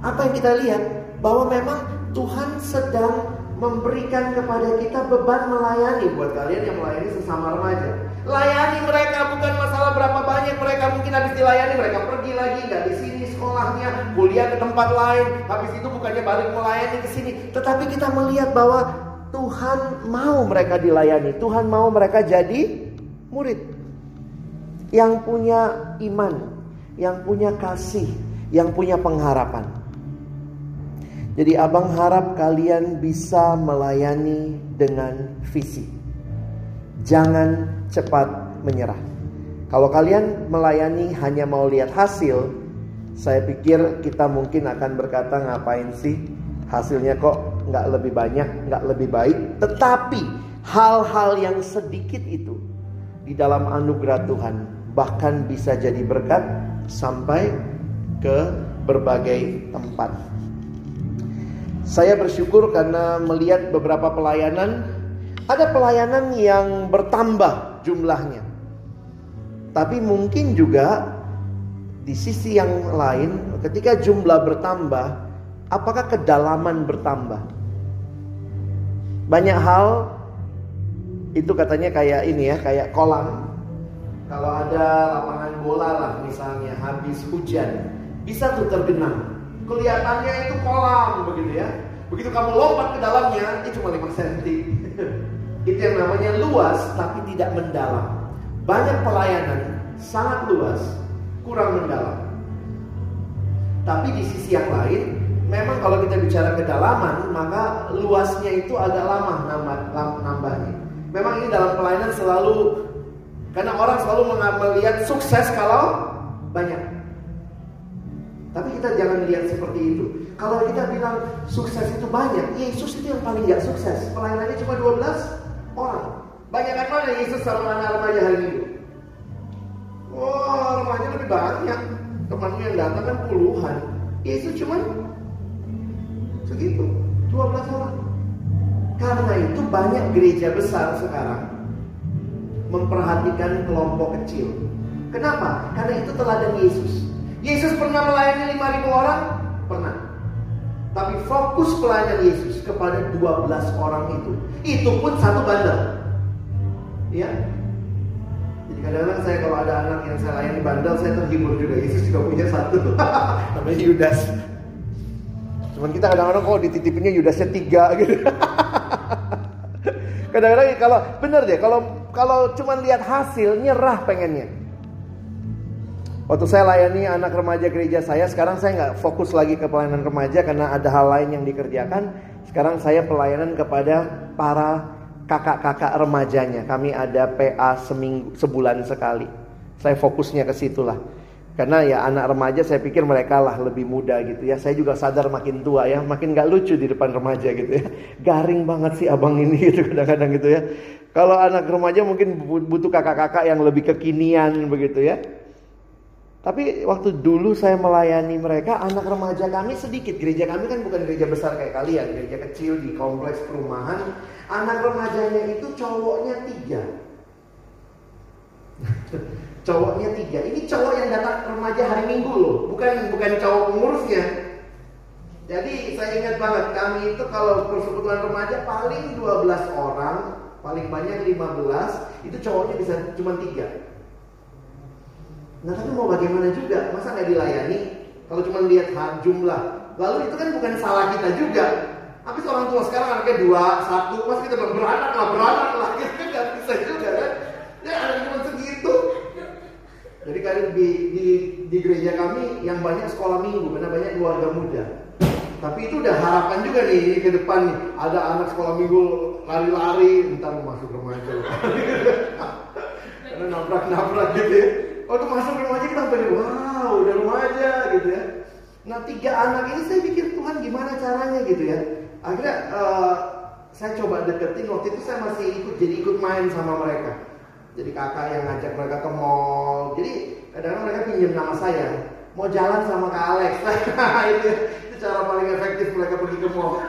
Apa yang kita lihat? Bahwa memang Tuhan sedang memberikan kepada kita beban melayani. Buat kalian yang melayani sesama remaja. Layani mereka bukan masalah berapa banyak mereka. Mungkin habis dilayani mereka pergi lagi nggak di sini sekolahnya kuliah ke tempat lain. Habis itu bukannya balik melayani ke sini. Tetapi kita melihat bahwa Tuhan mau mereka dilayani. Tuhan mau mereka jadi murid. Yang punya iman yang punya kasih yang punya pengharapan jadi abang harap kalian bisa melayani dengan visi. Jangan cepat menyerah. Kalau kalian melayani hanya mau lihat hasil, saya pikir kita mungkin akan berkata ngapain sih hasilnya kok nggak lebih banyak, nggak lebih baik. Tetapi hal-hal yang sedikit itu di dalam anugerah Tuhan bahkan bisa jadi berkat sampai ke berbagai tempat. Saya bersyukur karena melihat beberapa pelayanan, ada pelayanan yang bertambah jumlahnya. Tapi mungkin juga di sisi yang lain, ketika jumlah bertambah, apakah kedalaman bertambah? Banyak hal itu katanya kayak ini ya, kayak kolam. Kalau ada lapangan bola lah misalnya habis hujan, bisa tuh tergenang kelihatannya itu kolam begitu ya. Begitu kamu lompat ke dalamnya, itu cuma 5 cm. itu yang namanya luas tapi tidak mendalam. Banyak pelayanan sangat luas, kurang mendalam. Tapi di sisi yang lain, memang kalau kita bicara kedalaman, maka luasnya itu agak lama nambah, nambahnya. Memang ini dalam pelayanan selalu karena orang selalu melihat sukses kalau banyak. Tapi kita jangan lihat seperti itu. Kalau kita bilang sukses itu banyak, Yesus itu yang paling gak sukses. Pelayanannya cuma 12 orang. Banyak kan mana Yesus sama anak remaja hari Minggu? Wah, remaja lebih banyak. Temannya yang datang kan puluhan. Yesus cuma segitu, 12 orang. Karena itu banyak gereja besar sekarang memperhatikan kelompok kecil. Kenapa? Karena itu teladan Yesus. Yesus pernah melayani 5000 orang? Pernah. Tapi fokus pelayanan Yesus kepada 12 orang itu. Itu pun satu bandel. Ya. Jadi kadang-kadang saya kalau ada anak yang saya layani bandel, saya terhibur juga. Yesus juga punya satu. Namanya Yudas. Cuman kita kadang-kadang kok dititipinnya Yudasnya tiga gitu. kadang-kadang kalau bener deh, kalau kalau cuma lihat hasil nyerah pengennya. Waktu saya layani anak remaja gereja saya, sekarang saya nggak fokus lagi ke pelayanan remaja karena ada hal lain yang dikerjakan. Sekarang saya pelayanan kepada para kakak-kakak remajanya. Kami ada PA seminggu, sebulan sekali. Saya fokusnya ke situlah. Karena ya anak remaja saya pikir mereka lah lebih muda gitu ya. Saya juga sadar makin tua ya, makin gak lucu di depan remaja gitu ya. Garing banget sih abang ini gitu kadang-kadang gitu ya. Kalau anak remaja mungkin butuh kakak-kakak yang lebih kekinian begitu ya. Tapi waktu dulu saya melayani mereka, anak remaja kami sedikit. Gereja kami kan bukan gereja besar kayak kalian, gereja kecil di kompleks perumahan. Anak remajanya itu cowoknya tiga. cowoknya tiga. Ini cowok yang datang remaja hari Minggu loh, bukan bukan cowok pengurusnya. Jadi saya ingat banget kami itu kalau persekutuan remaja paling 12 orang paling banyak 15 itu cowoknya bisa cuma tiga nah tapi mau bagaimana juga? Masa nggak dilayani? Kalau cuma lihat jumlah. Lalu itu kan bukan salah kita juga. Tapi orang tua sekarang anaknya dua satu. Pas kita beranak lah beranak lah. Gitu kan nggak bisa juga kan? Ya ada cuma segitu. Jadi kali di, di, di gereja kami yang banyak sekolah minggu karena banyak keluarga muda. Tapi itu udah harapan juga nih ke depan nih. Ada anak sekolah minggu lari-lari, entar masuk remaja. Karena nabrak-nabrak gitu ya. Waktu masuk remaja kita sampai wow, udah remaja gitu ya. Nah tiga anak ini saya pikir Tuhan gimana caranya gitu ya. Akhirnya uh, saya coba deketin waktu itu saya masih ikut jadi ikut main sama mereka. Jadi kakak yang ngajak mereka ke mall. Jadi kadang-kadang mereka pinjam nama saya. Mau jalan sama Kak Alex. itu itu cara paling efektif mereka pergi ke mall.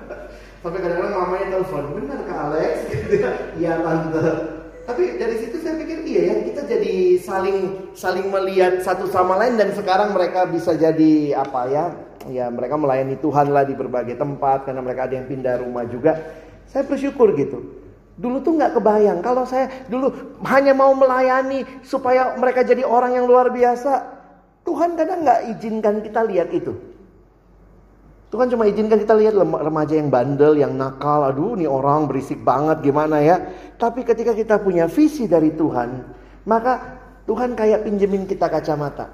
Sampai kadang-kadang mamanya telepon, benar Kak Alex? Iya tante. Tapi dari situ saya pikir iya ya kita jadi saling saling melihat satu sama lain dan sekarang mereka bisa jadi apa ya ya mereka melayani Tuhan lah di berbagai tempat karena mereka ada yang pindah rumah juga. Saya bersyukur gitu. Dulu tuh nggak kebayang kalau saya dulu hanya mau melayani supaya mereka jadi orang yang luar biasa. Tuhan kadang nggak izinkan kita lihat itu. Tuhan cuma izinkan kita lihat remaja yang bandel, yang nakal, aduh ini orang berisik banget gimana ya. Tapi ketika kita punya visi dari Tuhan, maka Tuhan kayak pinjemin kita kacamata.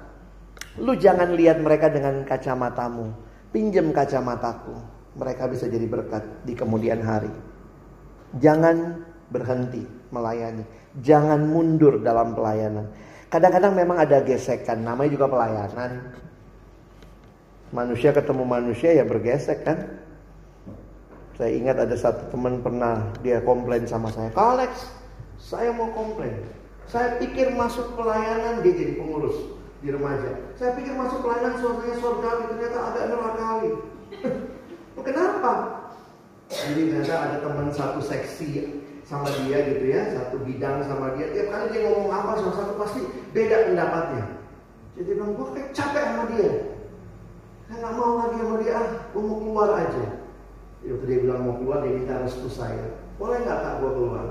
Lu jangan lihat mereka dengan kacamatamu, pinjem kacamataku. Mereka bisa jadi berkat di kemudian hari. Jangan berhenti melayani, jangan mundur dalam pelayanan. Kadang-kadang memang ada gesekan, namanya juga pelayanan manusia ketemu manusia ya bergesek kan. Saya ingat ada satu teman pernah dia komplain sama saya, Alex, saya mau komplain. Saya pikir masuk pelayanan dia jadi pengurus di remaja. Saya pikir masuk pelayanan suaranya surgawi, ternyata agak nerakawi. Kenapa? Jadi ternyata ada teman satu seksi sama dia gitu ya, satu bidang sama dia. Tiap kali dia ngomong apa salah satu pasti beda pendapatnya. Jadi bilang gue kayak capek sama dia. Nggak mau lagi sama dia, ah, gue mau keluar aja. Jadi waktu dia bilang mau keluar, dia minta restu saya. Boleh nggak kak gue keluar?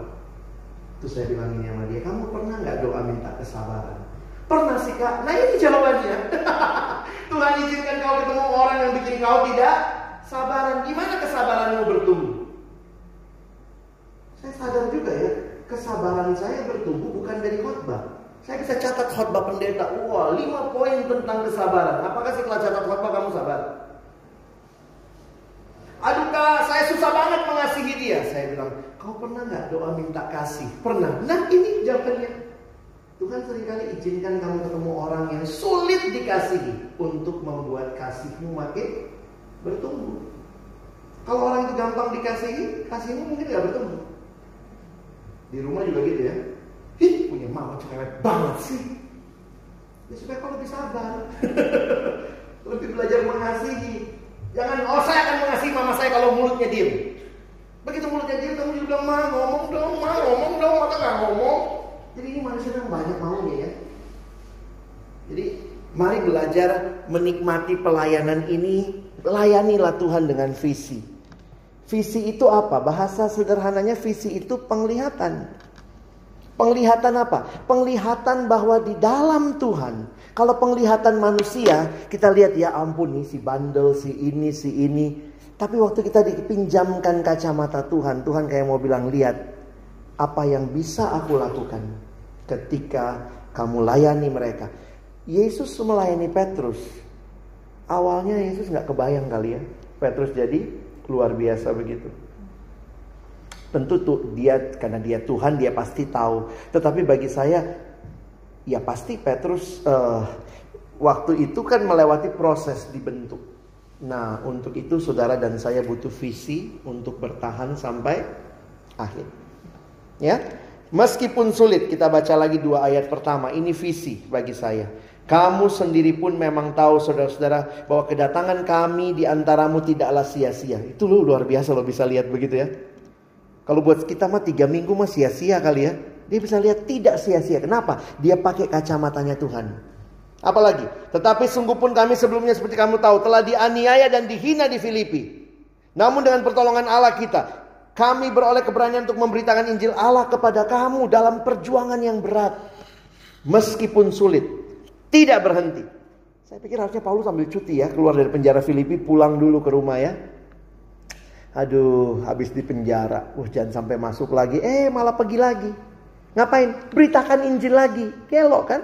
Terus saya bilang ini sama dia, kamu pernah nggak doa minta kesabaran? Pernah sih kak. Nah ini jawabannya. Tuhan izinkan kau ketemu orang yang bikin kau tidak sabaran. Gimana kesabaranmu bertumbuh? Saya sadar juga ya, kesabaran saya bertumbuh bukan dari khotbah. Saya bisa catat khotbah pendeta. Wah, lima poin tentang kesabaran. Apakah setelah catat khotbah kamu sabar? susah banget mengasihi dia. Saya bilang, kau pernah nggak doa minta kasih? Pernah. Nah ini jawabannya. Tuhan sering kali izinkan kamu ketemu orang yang sulit dikasihi untuk membuat kasihmu makin bertumbuh. Kalau orang itu gampang dikasihi, kasihmu mungkin nggak bertumbuh. Di rumah juga gitu ya. Ih, punya mama cerewet banget sih. Ya supaya kau lebih sabar. lebih belajar mengasihi. Jangan, oh saya akan mengasihi mama saya kalau mulutnya diem. Begitu mulutnya diem, kamu juga bilang, ma ngomong dong, ma ngomong dong, maka nggak ngomong. Jadi ini manusia yang banyak maunya ya. Jadi mari belajar menikmati pelayanan ini. Layanilah Tuhan dengan visi. Visi itu apa? Bahasa sederhananya visi itu penglihatan. Penglihatan apa? Penglihatan bahwa di dalam Tuhan. Kalau penglihatan manusia, kita lihat ya ampun nih si bandel, si ini, si ini. Tapi waktu kita dipinjamkan kacamata Tuhan, Tuhan kayak mau bilang, lihat apa yang bisa aku lakukan ketika kamu layani mereka. Yesus melayani Petrus. Awalnya Yesus nggak kebayang kali ya. Petrus jadi luar biasa begitu. Tentu tuh dia karena dia Tuhan dia pasti tahu. Tetapi bagi saya ya pasti Petrus uh, waktu itu kan melewati proses dibentuk. Nah untuk itu saudara dan saya butuh visi untuk bertahan sampai akhir. Ya, meskipun sulit kita baca lagi dua ayat pertama. Ini visi bagi saya. Kamu sendiri pun memang tahu saudara-saudara bahwa kedatangan kami di antaramu tidaklah sia-sia. Itu lu luar biasa lo bisa lihat begitu ya. Kalau buat kita mah tiga minggu mah sia-sia kali ya. Dia bisa lihat tidak sia-sia. Kenapa? Dia pakai kacamatanya Tuhan. Apalagi, tetapi sungguh pun kami sebelumnya seperti kamu tahu telah dianiaya dan dihina di Filipi. Namun dengan pertolongan Allah kita, kami beroleh keberanian untuk memberitakan Injil Allah kepada kamu dalam perjuangan yang berat. Meskipun sulit, tidak berhenti. Saya pikir harusnya Paulus ambil cuti ya, keluar dari penjara Filipi, pulang dulu ke rumah ya. Aduh, habis di penjara. Uh, jangan sampai masuk lagi. Eh, malah pergi lagi. Ngapain? Beritakan Injil lagi. Kelok kan?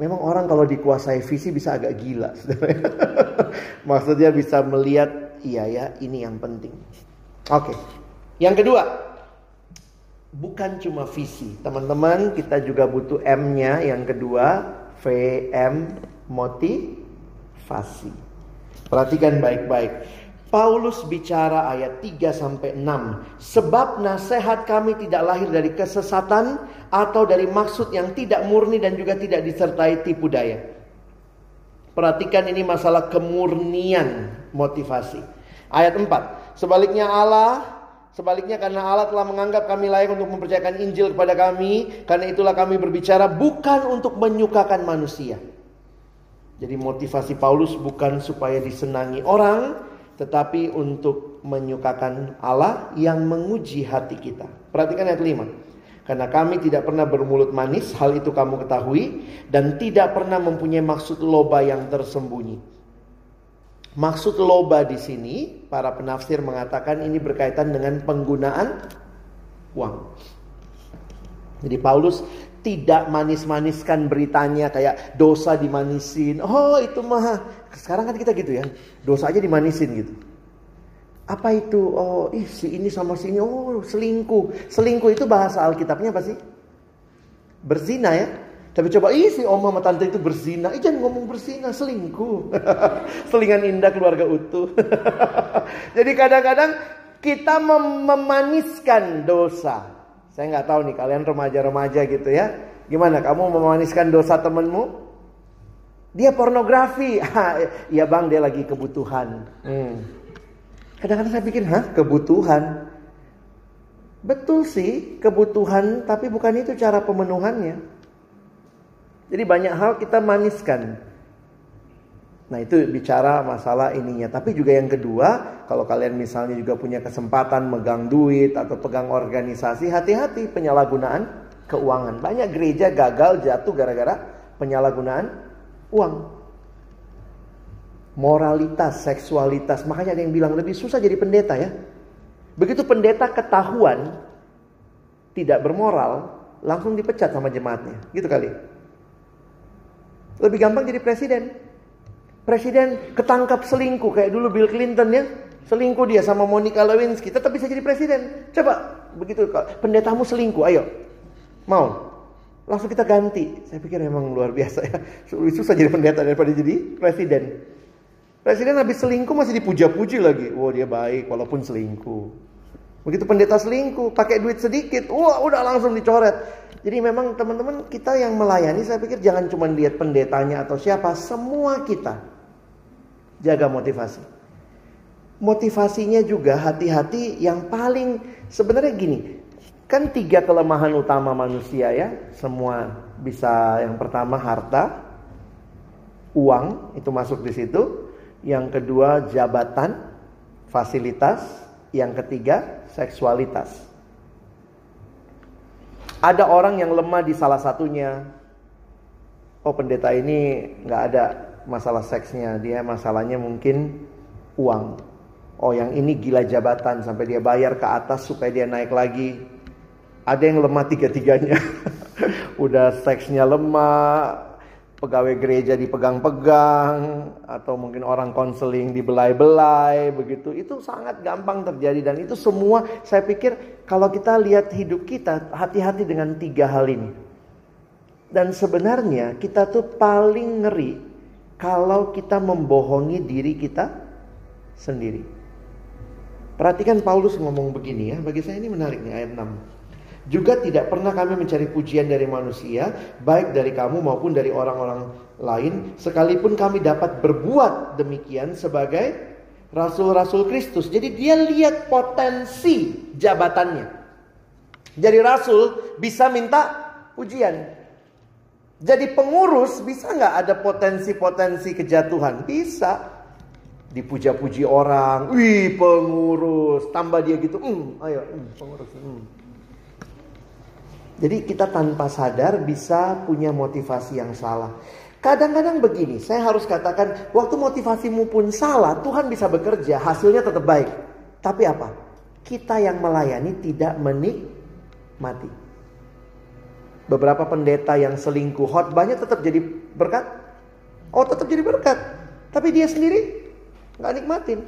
Memang orang kalau dikuasai visi bisa agak gila. Maksudnya bisa melihat, iya ya, ini yang penting. Oke. Yang kedua, bukan cuma visi. Teman-teman, kita juga butuh M-nya. Yang kedua, VM motivasi. Perhatikan baik-baik. Paulus bicara ayat 3 sampai 6. Sebab nasihat kami tidak lahir dari kesesatan atau dari maksud yang tidak murni dan juga tidak disertai tipu daya. Perhatikan ini masalah kemurnian motivasi. Ayat 4. Sebaliknya Allah Sebaliknya karena Allah telah menganggap kami layak untuk mempercayakan Injil kepada kami, karena itulah kami berbicara bukan untuk menyukakan manusia. Jadi motivasi Paulus bukan supaya disenangi orang, tetapi untuk menyukakan Allah yang menguji hati kita. Perhatikan ayat 5. Karena kami tidak pernah bermulut manis, hal itu kamu ketahui, dan tidak pernah mempunyai maksud loba yang tersembunyi. Maksud loba di sini, para penafsir mengatakan ini berkaitan dengan penggunaan uang. Jadi Paulus tidak manis-maniskan beritanya kayak dosa dimanisin. Oh itu mah sekarang kan kita gitu ya. Dosa aja dimanisin gitu. Apa itu? Oh ih si ini sama si ini. Oh selingkuh. Selingkuh itu bahasa Alkitabnya apa sih? Berzina ya. Tapi coba ih si oma sama tante itu berzina. Ih jangan ngomong berzina, selingkuh. Selingan indah keluarga utuh. Jadi kadang-kadang kita mem memaniskan dosa. Saya nggak tahu nih kalian remaja-remaja gitu ya. Gimana kamu memaniskan dosa temenmu? Dia pornografi. Iya bang dia lagi kebutuhan. Hmm. Kadang-kadang saya pikir, hah kebutuhan? Betul sih kebutuhan, tapi bukan itu cara pemenuhannya. Jadi banyak hal kita maniskan. Nah itu bicara masalah ininya. Tapi juga yang kedua, kalau kalian misalnya juga punya kesempatan megang duit atau pegang organisasi, hati-hati penyalahgunaan keuangan. Banyak gereja gagal jatuh gara-gara penyalahgunaan uang. Moralitas, seksualitas. Makanya ada yang bilang lebih susah jadi pendeta ya. Begitu pendeta ketahuan tidak bermoral, langsung dipecat sama jemaatnya. Gitu kali. Lebih gampang jadi presiden. Presiden ketangkap selingkuh kayak dulu Bill Clinton ya. Selingkuh dia sama Monica Lewinsky, tetap bisa jadi presiden. Coba begitu pendetamu selingkuh, ayo. Mau? Langsung kita ganti. Saya pikir memang luar biasa ya. Susah jadi pendeta daripada jadi presiden. Presiden habis selingkuh masih dipuja-puji lagi. Wah dia baik walaupun selingkuh. Begitu pendeta selingkuh, pakai duit sedikit, wah udah langsung dicoret. Jadi memang teman-teman kita yang melayani, saya pikir jangan cuma lihat pendetanya atau siapa, semua kita jaga motivasi. Motivasinya juga hati-hati yang paling sebenarnya gini, kan tiga kelemahan utama manusia ya, semua bisa yang pertama harta, uang itu masuk di situ, yang kedua jabatan, fasilitas, yang ketiga seksualitas. Ada orang yang lemah di salah satunya. Oh pendeta ini nggak ada masalah seksnya, dia masalahnya mungkin uang. Oh yang ini gila jabatan sampai dia bayar ke atas supaya dia naik lagi. Ada yang lemah tiga-tiganya. Udah seksnya lemah, pegawai gereja dipegang-pegang atau mungkin orang konseling dibelai-belai begitu. Itu sangat gampang terjadi dan itu semua saya pikir kalau kita lihat hidup kita hati-hati dengan tiga hal ini. Dan sebenarnya kita tuh paling ngeri kalau kita membohongi diri kita sendiri. Perhatikan Paulus ngomong begini ya. Bagi saya ini menarik nih ayat 6 juga tidak pernah kami mencari pujian dari manusia, baik dari kamu maupun dari orang-orang lain, sekalipun kami dapat berbuat demikian sebagai rasul-rasul Kristus. Jadi dia lihat potensi jabatannya. Jadi rasul bisa minta pujian. Jadi pengurus bisa nggak ada potensi-potensi kejatuhan? Bisa. Dipuja-puji orang, wih pengurus, tambah dia gitu, hmm, ayo, hmm, pengurus. Hmm. Jadi kita tanpa sadar bisa punya motivasi yang salah. Kadang-kadang begini, saya harus katakan, waktu motivasimu pun salah, Tuhan bisa bekerja, hasilnya tetap baik. Tapi apa? Kita yang melayani tidak menikmati. Beberapa pendeta yang selingkuh khotbahnya tetap jadi berkat. Oh tetap jadi berkat. Tapi dia sendiri nggak nikmatin.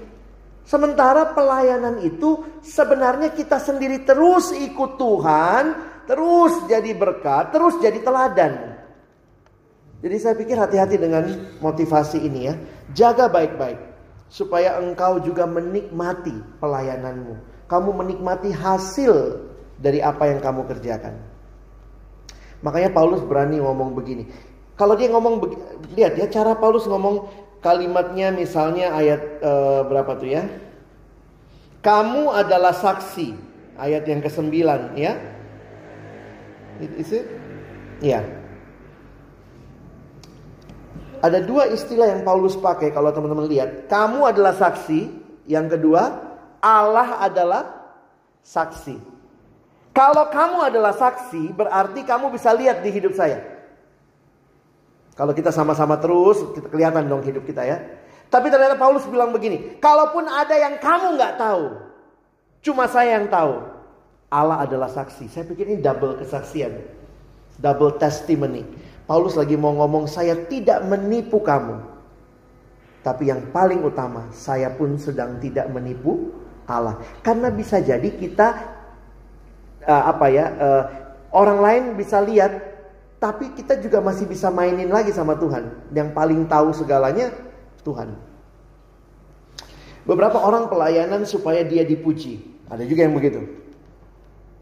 Sementara pelayanan itu sebenarnya kita sendiri terus ikut Tuhan, terus jadi berkat, terus jadi teladan. Jadi saya pikir hati-hati dengan motivasi ini ya. Jaga baik-baik supaya engkau juga menikmati pelayananmu. Kamu menikmati hasil dari apa yang kamu kerjakan. Makanya Paulus berani ngomong begini. Kalau dia ngomong lihat ya cara Paulus ngomong kalimatnya misalnya ayat uh, berapa tuh ya? Kamu adalah saksi ayat yang ke-9 ya. Is it? Ya. Ada dua istilah yang Paulus pakai kalau teman-teman lihat. Kamu adalah saksi. Yang kedua, Allah adalah saksi. Kalau kamu adalah saksi, berarti kamu bisa lihat di hidup saya. Kalau kita sama-sama terus, kita kelihatan dong hidup kita ya. Tapi ternyata Paulus bilang begini, kalaupun ada yang kamu nggak tahu, cuma saya yang tahu. Allah adalah saksi. Saya pikir ini double kesaksian. Double testimony. Paulus lagi mau ngomong saya tidak menipu kamu. Tapi yang paling utama saya pun sedang tidak menipu Allah. Karena bisa jadi kita uh, apa ya uh, orang lain bisa lihat tapi kita juga masih bisa mainin lagi sama Tuhan. Yang paling tahu segalanya Tuhan. Beberapa orang pelayanan supaya dia dipuji. Ada juga yang begitu.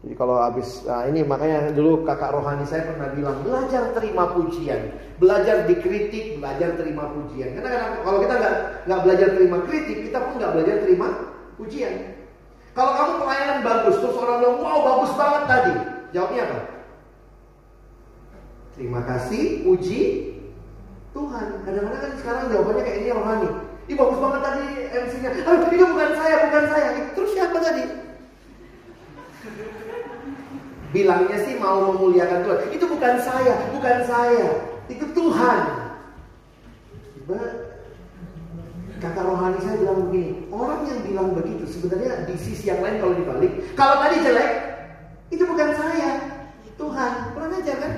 Jadi kalau habis nah ini makanya dulu kakak rohani saya pernah bilang belajar terima pujian, belajar dikritik, belajar terima pujian. Karena kadang, kalau kita nggak nggak belajar terima kritik, kita pun nggak belajar terima pujian. Kalau kamu pelayanan bagus, terus orang bilang wow bagus banget tadi, jawabnya apa? Terima kasih, puji Tuhan. Kadang-kadang kan sekarang jawabannya kayak ini rohani. Ini bagus banget tadi MC-nya. Aduh, itu bukan saya, bukan saya. Terus siapa tadi? Bilangnya sih mau memuliakan Tuhan. Itu bukan saya, bukan saya. Itu Tuhan. Kata rohani saya bilang begini, orang yang bilang begitu sebenarnya di sisi yang lain kalau dibalik, kalau tadi jelek, itu bukan saya, Tuhan. Kurang aja kan?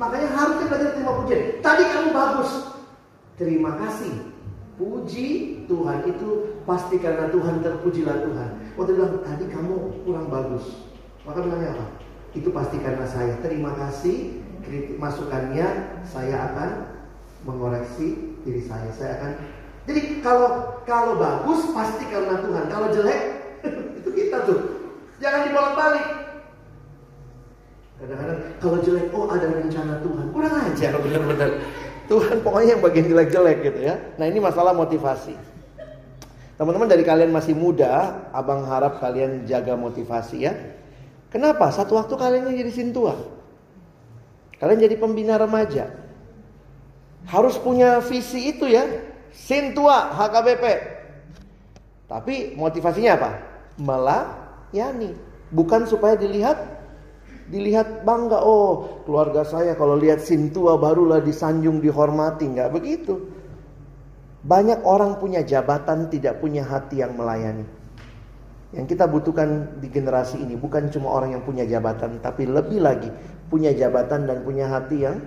Makanya harusnya belajar terima pujian. Tadi kamu bagus, terima kasih. Puji Tuhan itu pasti karena Tuhan terpujilah Tuhan. Waktu bilang tadi kamu kurang bagus. Maka bilangnya apa? Itu pasti karena saya. Terima kasih kritik masukannya. Saya akan mengoreksi diri saya. Saya akan jadi kalau kalau bagus pasti karena Tuhan. Kalau jelek itu kita tuh. Jangan dibolak-balik. Kadang-kadang kalau jelek, oh ada rencana Tuhan. Kurang ajar bener-bener. Tuhan pokoknya yang bagian jelek-jelek gitu ya. Nah ini masalah motivasi. Teman-teman dari kalian masih muda, abang harap kalian jaga motivasi ya. Kenapa? Satu waktu kalian jadi sintua. Kalian jadi pembina remaja. Harus punya visi itu ya. Sintua HKBP. Tapi motivasinya apa? Melayani. Bukan supaya dilihat dilihat bangga oh keluarga saya kalau lihat sintua barulah disanjung dihormati nggak begitu banyak orang punya jabatan tidak punya hati yang melayani yang kita butuhkan di generasi ini bukan cuma orang yang punya jabatan tapi lebih lagi punya jabatan dan punya hati yang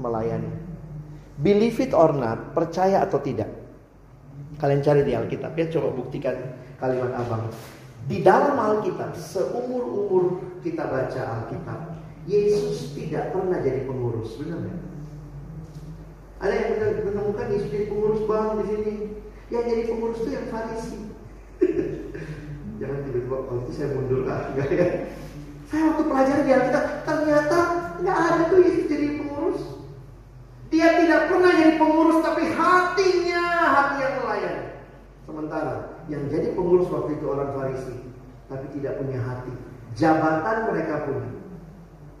melayani believe it or not percaya atau tidak kalian cari di Alkitab ya coba buktikan kalimat abang di dalam Alkitab, seumur-umur kita baca Alkitab, Yesus tidak pernah jadi pengurus, benar nggak? Ada yang menemukan Yesus jadi pengurus bank di sini. Yang jadi pengurus itu yang Farisi. Jangan tiba-tiba kalau itu saya mundur kah? Enggak ya. Saya waktu pelajari di Alkitab, ternyata nggak ada tuh Yesus jadi pengurus. Dia tidak pernah jadi pengurus, tapi hatinya hati yang melayani. Sementara yang jadi pengurus waktu itu orang Farisi, tapi tidak punya hati. Jabatan mereka punya,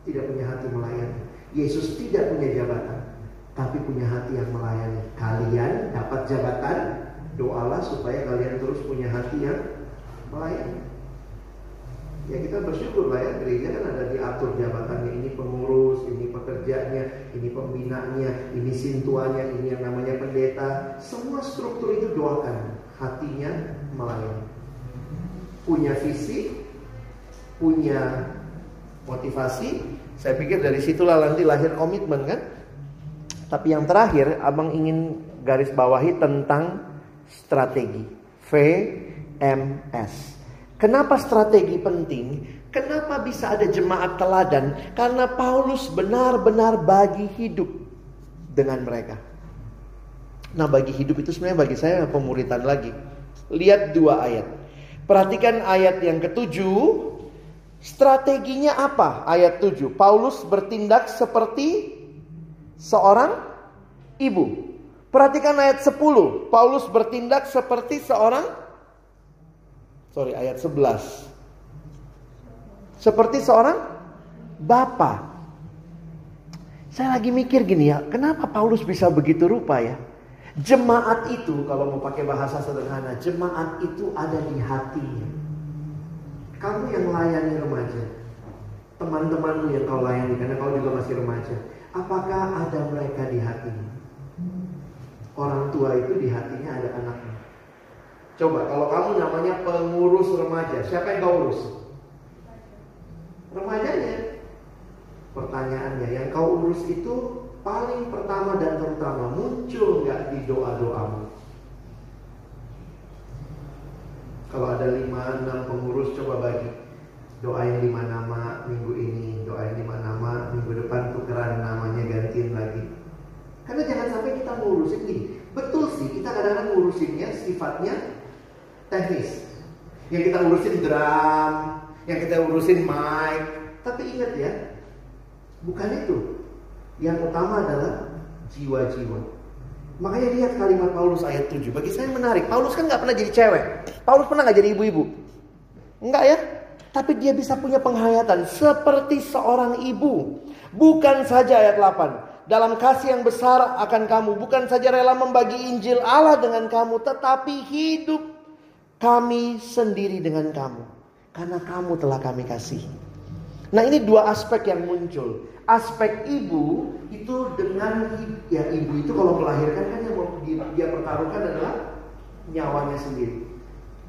tidak punya hati melayani. Yesus tidak punya jabatan, tapi punya hati yang melayani. Kalian dapat jabatan, doalah supaya kalian terus punya hati yang melayani. Ya kita bersyukur lah ya gereja kan ada diatur jabatannya ini pengurus, ini pekerjanya, ini pembinanya, ini sintuannya, ini yang namanya pendeta. Semua struktur itu doakan hatinya melayani. Punya visi, punya motivasi. Saya pikir dari situlah nanti lahir komitmen kan. Tapi yang terakhir, abang ingin garis bawahi tentang strategi. VMS. Kenapa strategi penting? Kenapa bisa ada jemaat teladan? Karena Paulus benar-benar bagi hidup dengan mereka. Nah bagi hidup itu sebenarnya bagi saya pemuritan lagi. Lihat dua ayat. Perhatikan ayat yang ketujuh. Strateginya apa? Ayat tujuh. Paulus bertindak seperti seorang ibu. Perhatikan ayat sepuluh. Paulus bertindak seperti seorang Sorry, ayat sebelas. Seperti seorang bapak. Saya lagi mikir gini ya, kenapa Paulus bisa begitu rupa ya? Jemaat itu kalau mau pakai bahasa sederhana, jemaat itu ada di hatinya. Kamu yang melayani remaja, teman-temanmu yang kau layani karena kau juga masih remaja, apakah ada mereka di hatimu? Orang tua itu di hatinya ada anaknya. Coba kalau kamu namanya pengurus remaja, siapa yang kau urus? Remajanya. Pertanyaannya, yang kau urus itu paling pertama dan terutama muncul nggak di doa-doamu? Kalau ada lima enam pengurus coba bagi doain lima nama minggu ini, doain lima nama minggu depan tukeran namanya gantiin lagi. Karena jangan sampai kita ngurusin gini. Betul sih kita kadang-kadang ngurusinnya sifatnya teknis. Yang kita urusin drum, yang kita urusin mic. Tapi ingat ya, bukan itu. Yang utama adalah jiwa-jiwa. Makanya lihat kalimat Paulus ayat 7. Bagi saya menarik. Paulus kan nggak pernah jadi cewek. Paulus pernah nggak jadi ibu-ibu. Enggak ya? Tapi dia bisa punya penghayatan seperti seorang ibu. Bukan saja ayat 8. Dalam kasih yang besar akan kamu. Bukan saja rela membagi Injil Allah dengan kamu. Tetapi hidup kami sendiri dengan kamu. Karena kamu telah kami kasih. Nah ini dua aspek yang muncul aspek ibu itu dengan ya ibu itu kalau melahirkan kan yang dia, dia pertaruhkan adalah nyawanya sendiri.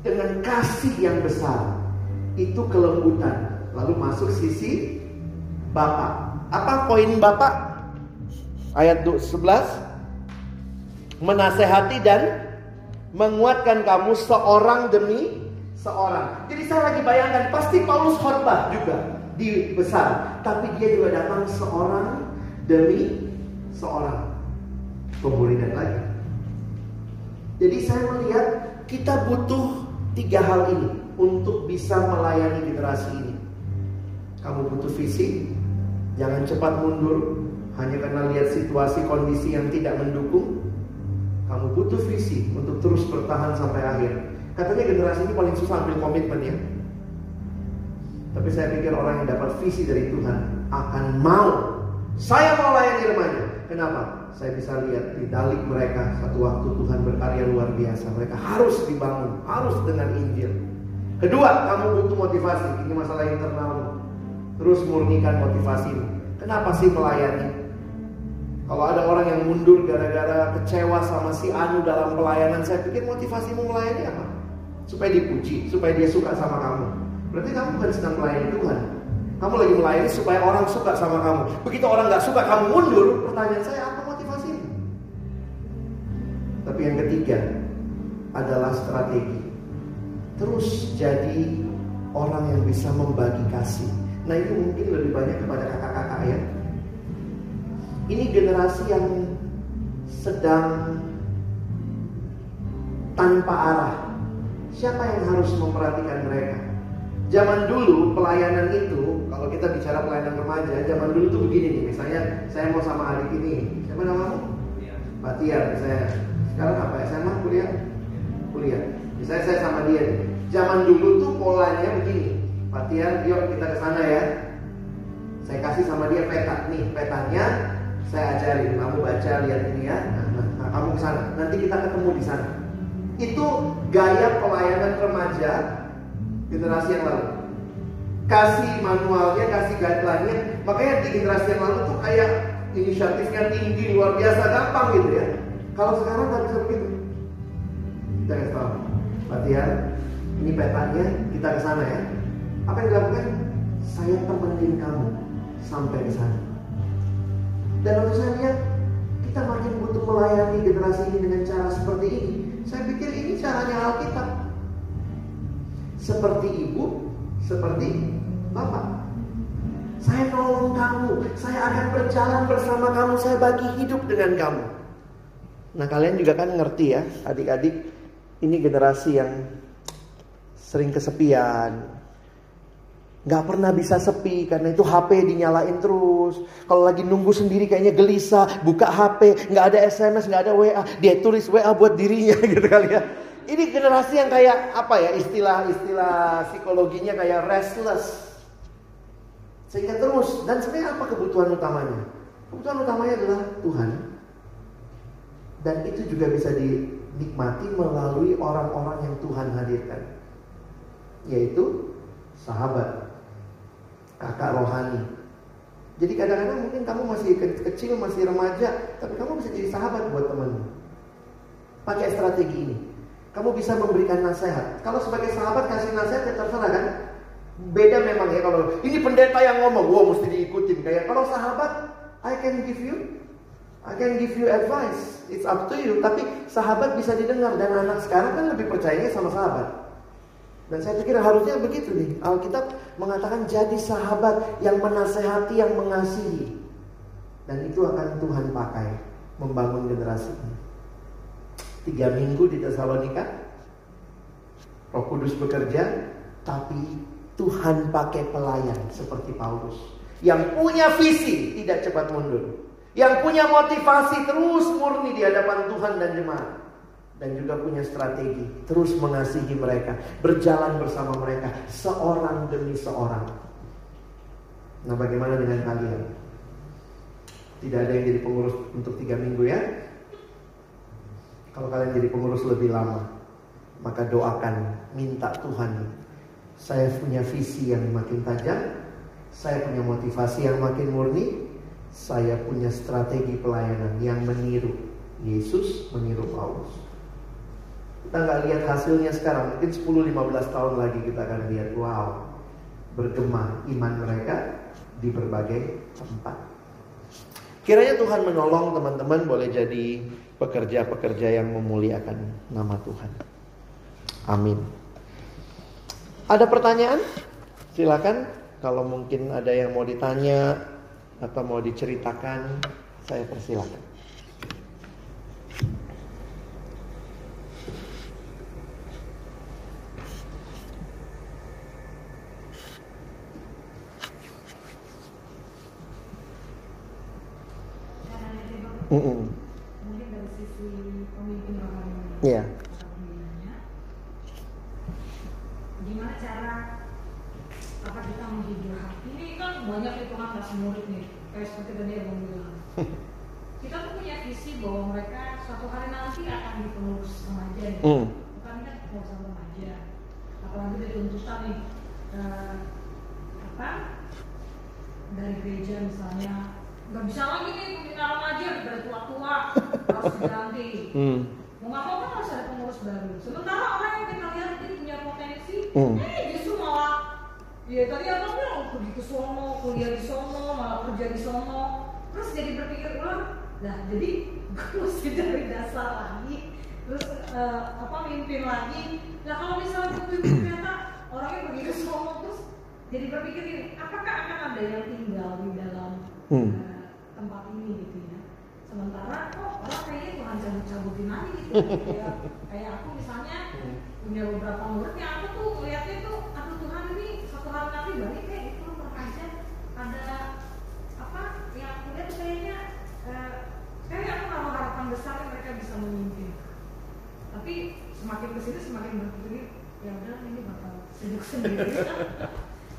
Dengan kasih yang besar itu kelembutan. Lalu masuk sisi bapak. Apa poin bapak? Ayat 11 menasehati dan Menguatkan kamu seorang demi seorang. Jadi saya lagi bayangkan pasti Paulus khotbah juga di besar, tapi dia juga datang seorang demi seorang. Pemulihan lagi. Jadi saya melihat kita butuh tiga hal ini untuk bisa melayani generasi ini. Kamu butuh visi, jangan cepat mundur hanya karena lihat situasi kondisi yang tidak mendukung. Kamu butuh visi untuk terus bertahan sampai akhir. Katanya generasi ini paling susah ambil komitmen ya. Tapi saya pikir orang yang dapat visi dari Tuhan akan mau. Saya mau layani remaja. Kenapa? Saya bisa lihat di dalik mereka satu waktu Tuhan berkarya luar biasa. Mereka harus dibangun, harus dengan Injil. Kedua, kamu butuh motivasi. Ini masalah internal. Terus murnikan motivasimu. Kenapa sih melayani? Kalau ada orang yang mundur gara-gara kecewa sama si Anu dalam pelayanan, saya pikir motivasimu melayani apa? Supaya dipuji, supaya dia suka sama kamu. Berarti kamu bukan sedang melayani Tuhan. Kamu lagi melayani supaya orang suka sama kamu. Begitu orang nggak suka kamu mundur, pertanyaan saya apa motivasimu? Tapi yang ketiga adalah strategi. Terus jadi orang yang bisa membagi kasih. Nah itu mungkin lebih banyak kepada kakak-kakak ya ini generasi yang sedang tanpa arah. Siapa yang harus memperhatikan mereka? Zaman dulu pelayanan itu, kalau kita bicara pelayanan remaja, zaman dulu tuh begini nih. Misalnya saya mau sama adik ini, siapa namamu? Pak Tiar. Saya sekarang apa ya? Saya mah kuliah, kuliah. Misalnya saya sama dia. Zaman dulu tuh polanya begini. Pak Tiar, yuk kita ke sana ya. Saya kasih sama dia peta nih, petanya saya ajarin kamu baca lihat ini ya. Nah, nah, nah kamu ke sana. Nanti kita ketemu di sana. Itu gaya pelayanan remaja generasi yang lalu. Kasih manualnya kasih guideline-nya. Makanya di generasi yang lalu tuh kayak inisiatifnya tinggi luar biasa gampang gitu ya. Kalau sekarang nggak bisa begitu. Kita kasih tahu. Latihan ini petanya kita ke sana ya. Apa yang dilakukan? Saya temenin kamu sampai di sana dan untuk saya lihat kita makin butuh melayani generasi ini dengan cara seperti ini. Saya pikir ini caranya Alkitab. Seperti ibu, seperti bapak. Saya nolong kamu, saya akan berjalan bersama kamu, saya bagi hidup dengan kamu. Nah kalian juga kan ngerti ya, adik-adik, ini generasi yang sering kesepian, Gak pernah bisa sepi karena itu HP dinyalain terus. Kalau lagi nunggu sendiri kayaknya gelisah, buka HP, nggak ada SMS, nggak ada WA, dia tulis WA buat dirinya gitu kali ya. Ini generasi yang kayak apa ya istilah-istilah psikologinya kayak restless. Sehingga terus dan sebenarnya apa kebutuhan utamanya? Kebutuhan utamanya adalah Tuhan. Dan itu juga bisa dinikmati melalui orang-orang yang Tuhan hadirkan. Yaitu sahabat kakak rohani. Jadi kadang-kadang mungkin kamu masih kecil, masih remaja, tapi kamu bisa jadi sahabat buat temanmu. Pakai strategi ini. Kamu bisa memberikan nasihat. Kalau sebagai sahabat kasih nasihat ya terserah kan. Beda memang ya kalau ini pendeta yang ngomong, wow mesti diikutin. Kayak kalau sahabat, I can give you, I can give you advice. It's up to you. Tapi sahabat bisa didengar dan anak sekarang kan lebih percayanya sama sahabat. Dan saya pikir harusnya begitu nih. Alkitab mengatakan jadi sahabat yang menasehati, yang mengasihi. Dan itu akan Tuhan pakai membangun generasi ini. Tiga minggu di Tesalonika, Roh Kudus bekerja, tapi Tuhan pakai pelayan seperti Paulus. Yang punya visi tidak cepat mundur. Yang punya motivasi terus murni di hadapan Tuhan dan jemaat dan juga punya strategi terus mengasihi mereka, berjalan bersama mereka seorang demi seorang. Nah, bagaimana dengan kalian? Tidak ada yang jadi pengurus untuk tiga minggu ya. Kalau kalian jadi pengurus lebih lama, maka doakan, minta Tuhan. Saya punya visi yang makin tajam, saya punya motivasi yang makin murni, saya punya strategi pelayanan yang meniru Yesus, meniru Paulus. Kita nggak lihat hasilnya sekarang, mungkin 10-15 tahun lagi kita akan lihat, wow, bergema iman mereka di berbagai tempat. Kiranya Tuhan menolong teman-teman boleh jadi pekerja-pekerja yang memuliakan nama Tuhan. Amin. Ada pertanyaan? Silakan kalau mungkin ada yang mau ditanya atau mau diceritakan, saya persilakan. Mm -mm. Mungkin dari sisi pemimpin rohani. Iya. Gimana cara apa kita menghibur hati? Ini kan banyak hitungan kasih murid nih, kayak seperti tadi yang bilang. kita tuh punya visi bahwa mereka suatu hari nanti akan dipenulis remaja ya. Mm. Bukan kan mau sama remaja. Apalagi dari tuntutan nih uh, apa dari gereja misalnya nggak bisa lagi nih pembina remaja udah tua-tua harus diganti hmm. mau nggak mau kan harus ada pengurus baru sementara orang yang kita lihat ini punya potensi hmm. eh justru malah ya tadi apa bilang pergi ke sono kuliah di sono malah kerja di sono terus jadi berpikir ulang nah jadi gue mesti dari dasar lagi terus uh, apa mimpin lagi nah kalau misalnya gue ternyata orangnya pergi ke sono terus jadi berpikir ini apakah akan ada yang tinggal di dalam hmm. uh, tempat ini gitu ya. Sementara kok orang kayaknya Tuhan cabut-cabutin aja gitu. Kayak, kayak aku misalnya punya beberapa murid yang aku tuh lihatnya tuh aduh Tuhan ini satu hari nanti balik kayak itu aja ada apa yang aku lihat kayaknya eh, kayak aku naruh harapan besar yang mereka bisa memimpin. Tapi semakin ke sini semakin berpikir ya udah ini bakal sibuk sendiri.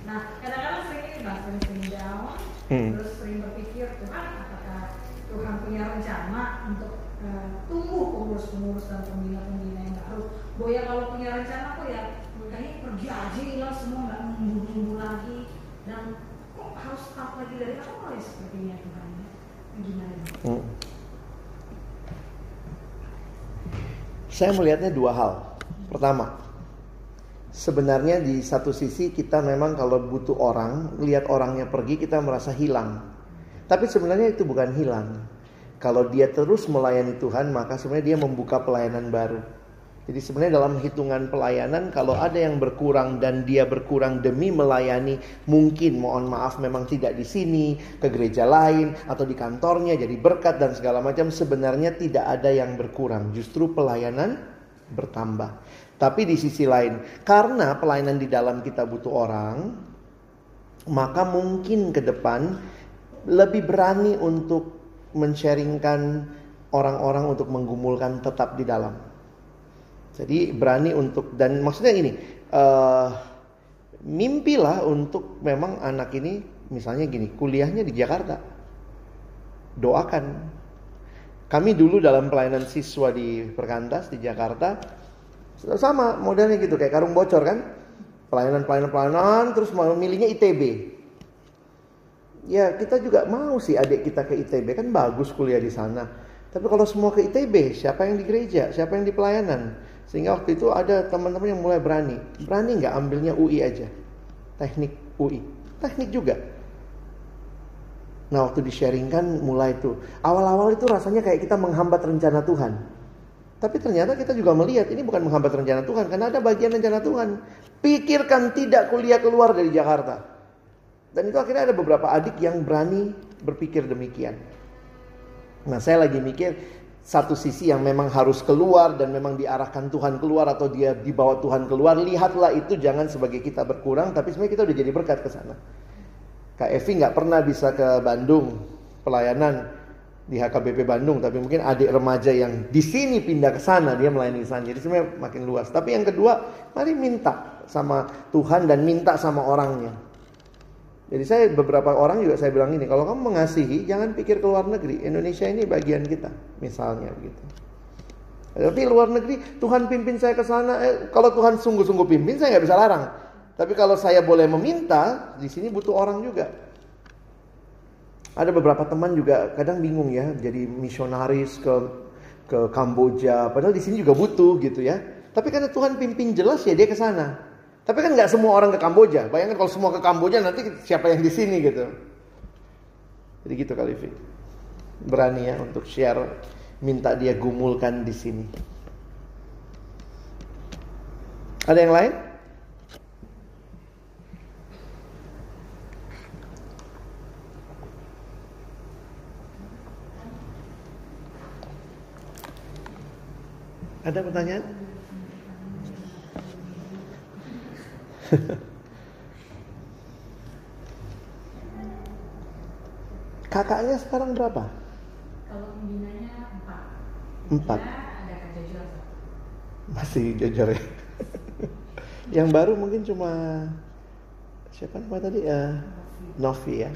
Nah kadang-kadang sering ini bahas sering down hmm. terus sering berpikir Tuhan apakah Tuhan punya rencana untuk uh, tumbuh pengurus-pengurus dan pembina-pembina yang baru? Boya kalau punya rencana kok ya kayaknya pergi aja hilang semua nggak nunggu-nunggu lagi. Dan kok harus start lagi dari awal ya sepertinya Tuhan gimana? Hmm. saya melihatnya dua hal. Pertama sebenarnya di satu sisi kita memang kalau butuh orang, lihat orangnya pergi kita merasa hilang. Tapi sebenarnya itu bukan hilang. Kalau dia terus melayani Tuhan, maka sebenarnya dia membuka pelayanan baru. Jadi sebenarnya dalam hitungan pelayanan kalau ada yang berkurang dan dia berkurang demi melayani, mungkin mohon maaf memang tidak di sini, ke gereja lain atau di kantornya jadi berkat dan segala macam sebenarnya tidak ada yang berkurang, justru pelayanan bertambah. Tapi di sisi lain, karena pelayanan di dalam kita butuh orang, maka mungkin ke depan lebih berani untuk men-sharingkan orang-orang untuk menggumulkan tetap di dalam. Jadi berani untuk dan maksudnya ini, uh, mimpilah untuk memang anak ini misalnya gini, kuliahnya di Jakarta. Doakan. Kami dulu dalam pelayanan siswa di Perkantas di Jakarta, sama modelnya gitu kayak karung bocor kan. Pelayanan pelayanan pelayanan terus memilihnya ITB. Ya kita juga mau sih adik kita ke ITB kan bagus kuliah di sana. Tapi kalau semua ke ITB, siapa yang di gereja, siapa yang di pelayanan? Sehingga waktu itu ada teman-teman yang mulai berani. Berani nggak ambilnya UI aja? Teknik UI. Teknik juga. Nah waktu di-sharingkan mulai tuh. Awal-awal itu rasanya kayak kita menghambat rencana Tuhan. Tapi ternyata kita juga melihat ini bukan menghambat rencana Tuhan karena ada bagian rencana Tuhan. Pikirkan tidak kuliah keluar dari Jakarta. Dan itu akhirnya ada beberapa adik yang berani berpikir demikian. Nah, saya lagi mikir satu sisi yang memang harus keluar dan memang diarahkan Tuhan keluar atau dia dibawa Tuhan keluar, lihatlah itu jangan sebagai kita berkurang, tapi sebenarnya kita udah jadi berkat ke sana. Kak Evi nggak pernah bisa ke Bandung pelayanan, di HKBP Bandung, tapi mungkin adik remaja yang di sini pindah ke sana dia melayani di sana. Jadi sebenarnya makin luas. Tapi yang kedua, mari minta sama Tuhan dan minta sama orangnya. Jadi saya beberapa orang juga saya bilang ini, kalau kamu mengasihi jangan pikir ke luar negeri. Indonesia ini bagian kita, misalnya begitu. Tapi luar negeri Tuhan pimpin saya ke sana. Eh, kalau Tuhan sungguh-sungguh pimpin saya nggak bisa larang. Tapi kalau saya boleh meminta, di sini butuh orang juga. Ada beberapa teman juga kadang bingung ya, jadi misionaris ke ke Kamboja, padahal di sini juga butuh gitu ya. Tapi karena Tuhan pimpin jelas ya dia ke sana. Tapi kan nggak semua orang ke Kamboja. Bayangkan kalau semua ke Kamboja nanti siapa yang di sini gitu. Jadi gitu kali Fi. Berani ya untuk share minta dia gumulkan di sini. Ada yang lain? Ada pertanyaan? Kakaknya sekarang berapa? Kalau pembinanya empat. Empat. Ada Kak Jojo. Masih jujur ya. Yang baru mungkin cuma siapa nama tadi? Eh, Novi ya.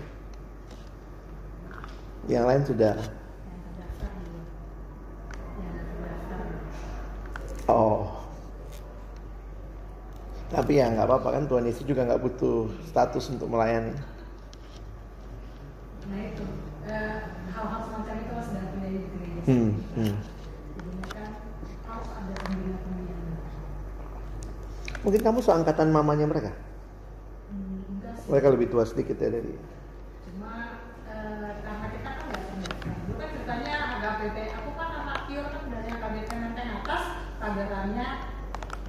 Yang lain sudah. Yang terdaftar belum. Yang terdaftar. Oh. Tapi ya nggak apa-apa kan Tuhan Yesus juga nggak butuh status untuk melayani. Nah itu eh, hal-hal semacam itu sudah terjadi di gereja. Hmm, hmm. Jadinya harus ada pembina-pembina. Mungkin kamu seangkatan mamanya mereka. Hmm. Mereka lebih tua sedikit ya dari. Cuma eh, karena kita kan nggak kan ceritanya agak PT. Pagerannya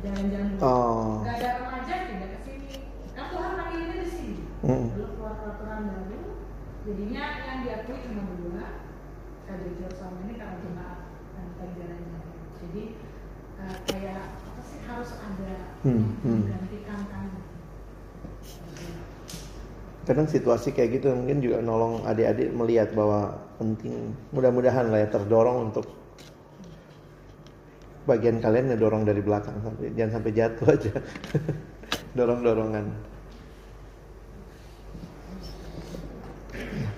jalan-jalan. Oh. Gak ada remaja tidak ke sini. Kan Tuhan panggilnya di sini. Hmm. Lalu keluar peraturan baru. Jadinya yang diakui cuma berdua. Kak sama ini karena jemaat dan pelajarannya. Jadi eh, kayak apa sih harus ada Hmm, hmm. menggantikan kan. Kadang situasi kayak gitu mungkin juga nolong adik-adik melihat bahwa penting. Mudah-mudahan lah ya terdorong untuk bagian kalian ngedorong dari belakang sampai jangan sampai jatuh aja. Dorong-dorongan.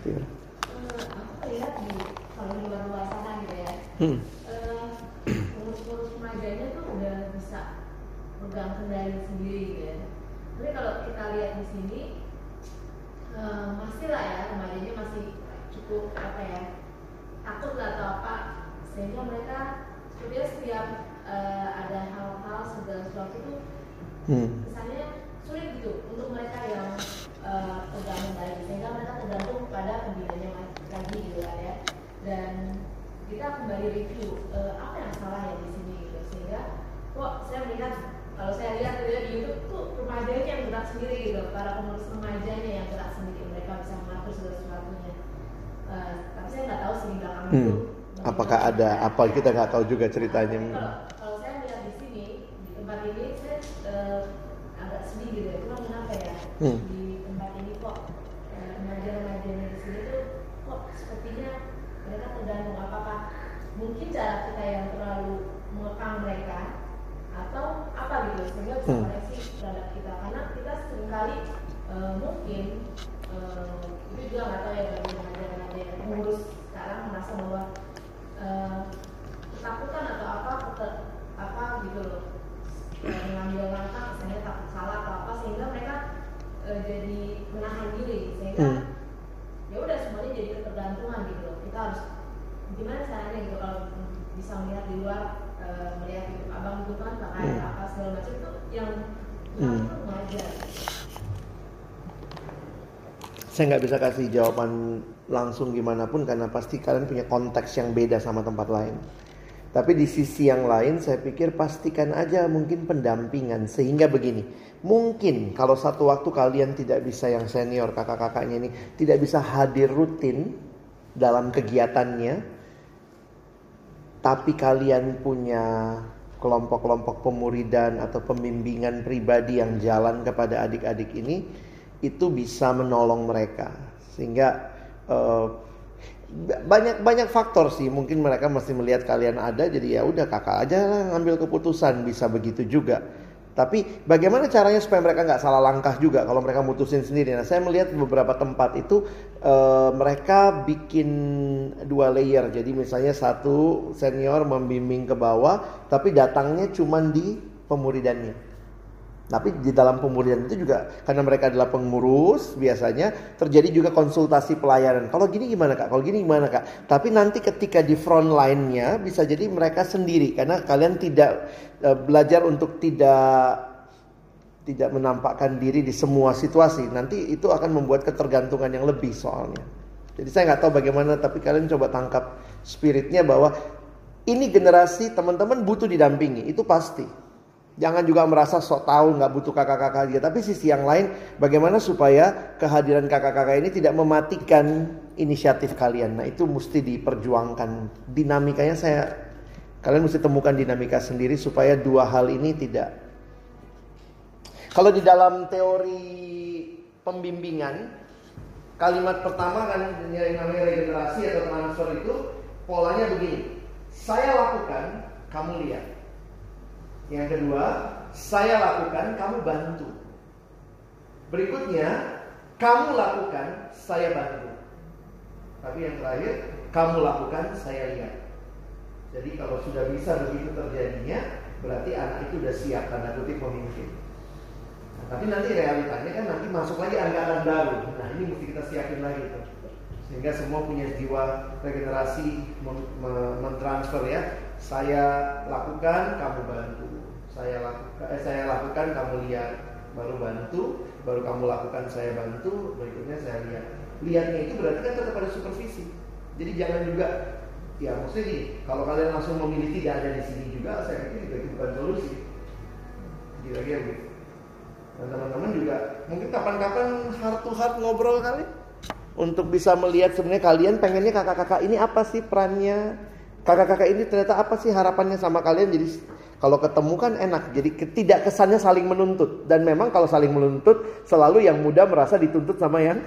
Iya. Eh, aku lihat di kalau di luar luar sana gitu ya Hmm. eh, pengurus-pengurus remajanya tuh udah bisa pegang kendali sendiri gitu ya tapi kalau kita lihat di sini eh, masih lah ya remajanya masih cukup apa ya takut lah atau apa sehingga mereka sebenarnya setiap eh, ada hal-hal segala sesuatu itu Hmm. kesannya sulit gitu untuk mereka yang uh, pegang kendali sehingga mereka tergantung pada pembinanya mas- lagi gitu kan ya. Dan kita kembali review uh, apa yang salah ya di sini gitu. Sehingga kok saya melihat kalau saya lihat gitu ya di YouTube tuh remajanya yang gerak sendiri gitu. Para pengurus remajanya yang gerak sendiri. Mereka bisa mengatur segala sesuatunya. Uh, tapi saya nggak tahu sih di belakang Hmm. itu Apakah ada apa kita nggak tahu juga ceritanya. kalau, saya melihat di sini di tempat ini saya eh, agak sedih gitu ya. Cuma kenapa ya Hmm. di tempat ini kok remaja-remajanya di sini tuh kok sepertinya mereka tergantung apakah mungkin cara kita yang terlalu mengekang mereka atau apa gitu sehingga bisa Hmm. koreksi terhadap kita karena kita sering kali eh, mungkin eh, itu juga nggak tahu ya bagi remaja-remaja yang pengurus sekarang merasa bahwa eh, ketakutan atau apa kete- apa gitu loh eh, mengambil langkah misalnya takut salah atau apa sehingga mereka eh, jadi menahan diri sehingga Hmm. ya udah semuanya jadi ketergantungan gitu loh kita harus gimana caranya gitu kalau bisa melihat di luar eh, melihat gitu abang itu kan pakai Hmm. apa segala macam itu yang Hmm. itu remaja Saya nggak bisa kasih jawaban langsung gimana pun karena pasti kalian punya konteks yang beda sama tempat lain. Tapi di sisi yang lain saya pikir pastikan aja mungkin pendampingan sehingga begini. Mungkin kalau satu waktu kalian tidak bisa yang senior kakak-kakaknya ini tidak bisa hadir rutin dalam kegiatannya tapi kalian punya kelompok-kelompok pemuridan atau pembimbingan pribadi yang jalan kepada adik-adik ini itu bisa menolong mereka. Sehingga eh, banyak faktor sih. Mungkin mereka mesti melihat kalian ada jadi ya udah kakak aja lah ngambil keputusan. Bisa begitu juga. Tapi bagaimana caranya supaya mereka nggak salah langkah juga kalau mereka mutusin sendiri? Nah saya melihat beberapa tempat itu eh, mereka bikin dua layer. Jadi misalnya satu senior membimbing ke bawah tapi datangnya cuman di pemuridannya tapi di dalam pemuridan itu juga karena mereka adalah pengurus biasanya terjadi juga konsultasi pelayanan. Kalau gini gimana kak? Kalau gini gimana kak? Tapi nanti ketika di front line-nya bisa jadi mereka sendiri karena kalian tidak eh, belajar untuk tidak tidak menampakkan diri di semua situasi. Nanti itu akan membuat ketergantungan yang lebih soalnya. Jadi saya nggak tahu bagaimana tapi kalian coba tangkap spiritnya bahwa Ini generasi teman-teman butuh didampingi, itu pasti. Jangan juga merasa sok tahu nggak butuh kakak-kakak dia. Tapi sisi yang lain, bagaimana supaya kehadiran kakak-kakak ini tidak mematikan inisiatif kalian. Nah itu mesti diperjuangkan. Dinamikanya saya, kalian mesti temukan dinamika sendiri supaya dua hal ini tidak. Kalau di dalam teori pembimbingan, kalimat pertama kan yang namanya regenerasi atau transfer itu polanya begini. Saya lakukan, kamu lihat. Yang kedua, saya lakukan, kamu bantu. Berikutnya, kamu lakukan, saya bantu. Tapi yang terakhir, kamu lakukan, saya lihat. Jadi kalau sudah bisa begitu terjadinya, berarti anak itu sudah siap tanda kutip memimpin. Nah, tapi nanti realitanya kan nanti masuk lagi angkatan baru. Nah ini mesti kita siapin lagi tuh. Sehingga semua punya jiwa regenerasi mentransfer ya. Saya lakukan, kamu bantu saya lakukan eh, saya lakukan kamu lihat baru bantu baru kamu lakukan saya bantu berikutnya saya lihat. Lihatnya itu berarti kan tetap ada supervisi. Jadi jangan juga ya maksudnya nih kalau kalian langsung memilih tidak ada di sini juga saya pikir juga itu bukan solusi. Kira-kira gitu. Dan teman-teman juga mungkin kapan-kapan heart to heart ngobrol kali untuk bisa melihat sebenarnya kalian pengennya kakak-kakak ini apa sih perannya kakak-kakak ini ternyata apa sih harapannya sama kalian jadi kalau ketemu kan enak, jadi tidak kesannya saling menuntut. Dan memang kalau saling menuntut, selalu yang muda merasa dituntut sama yang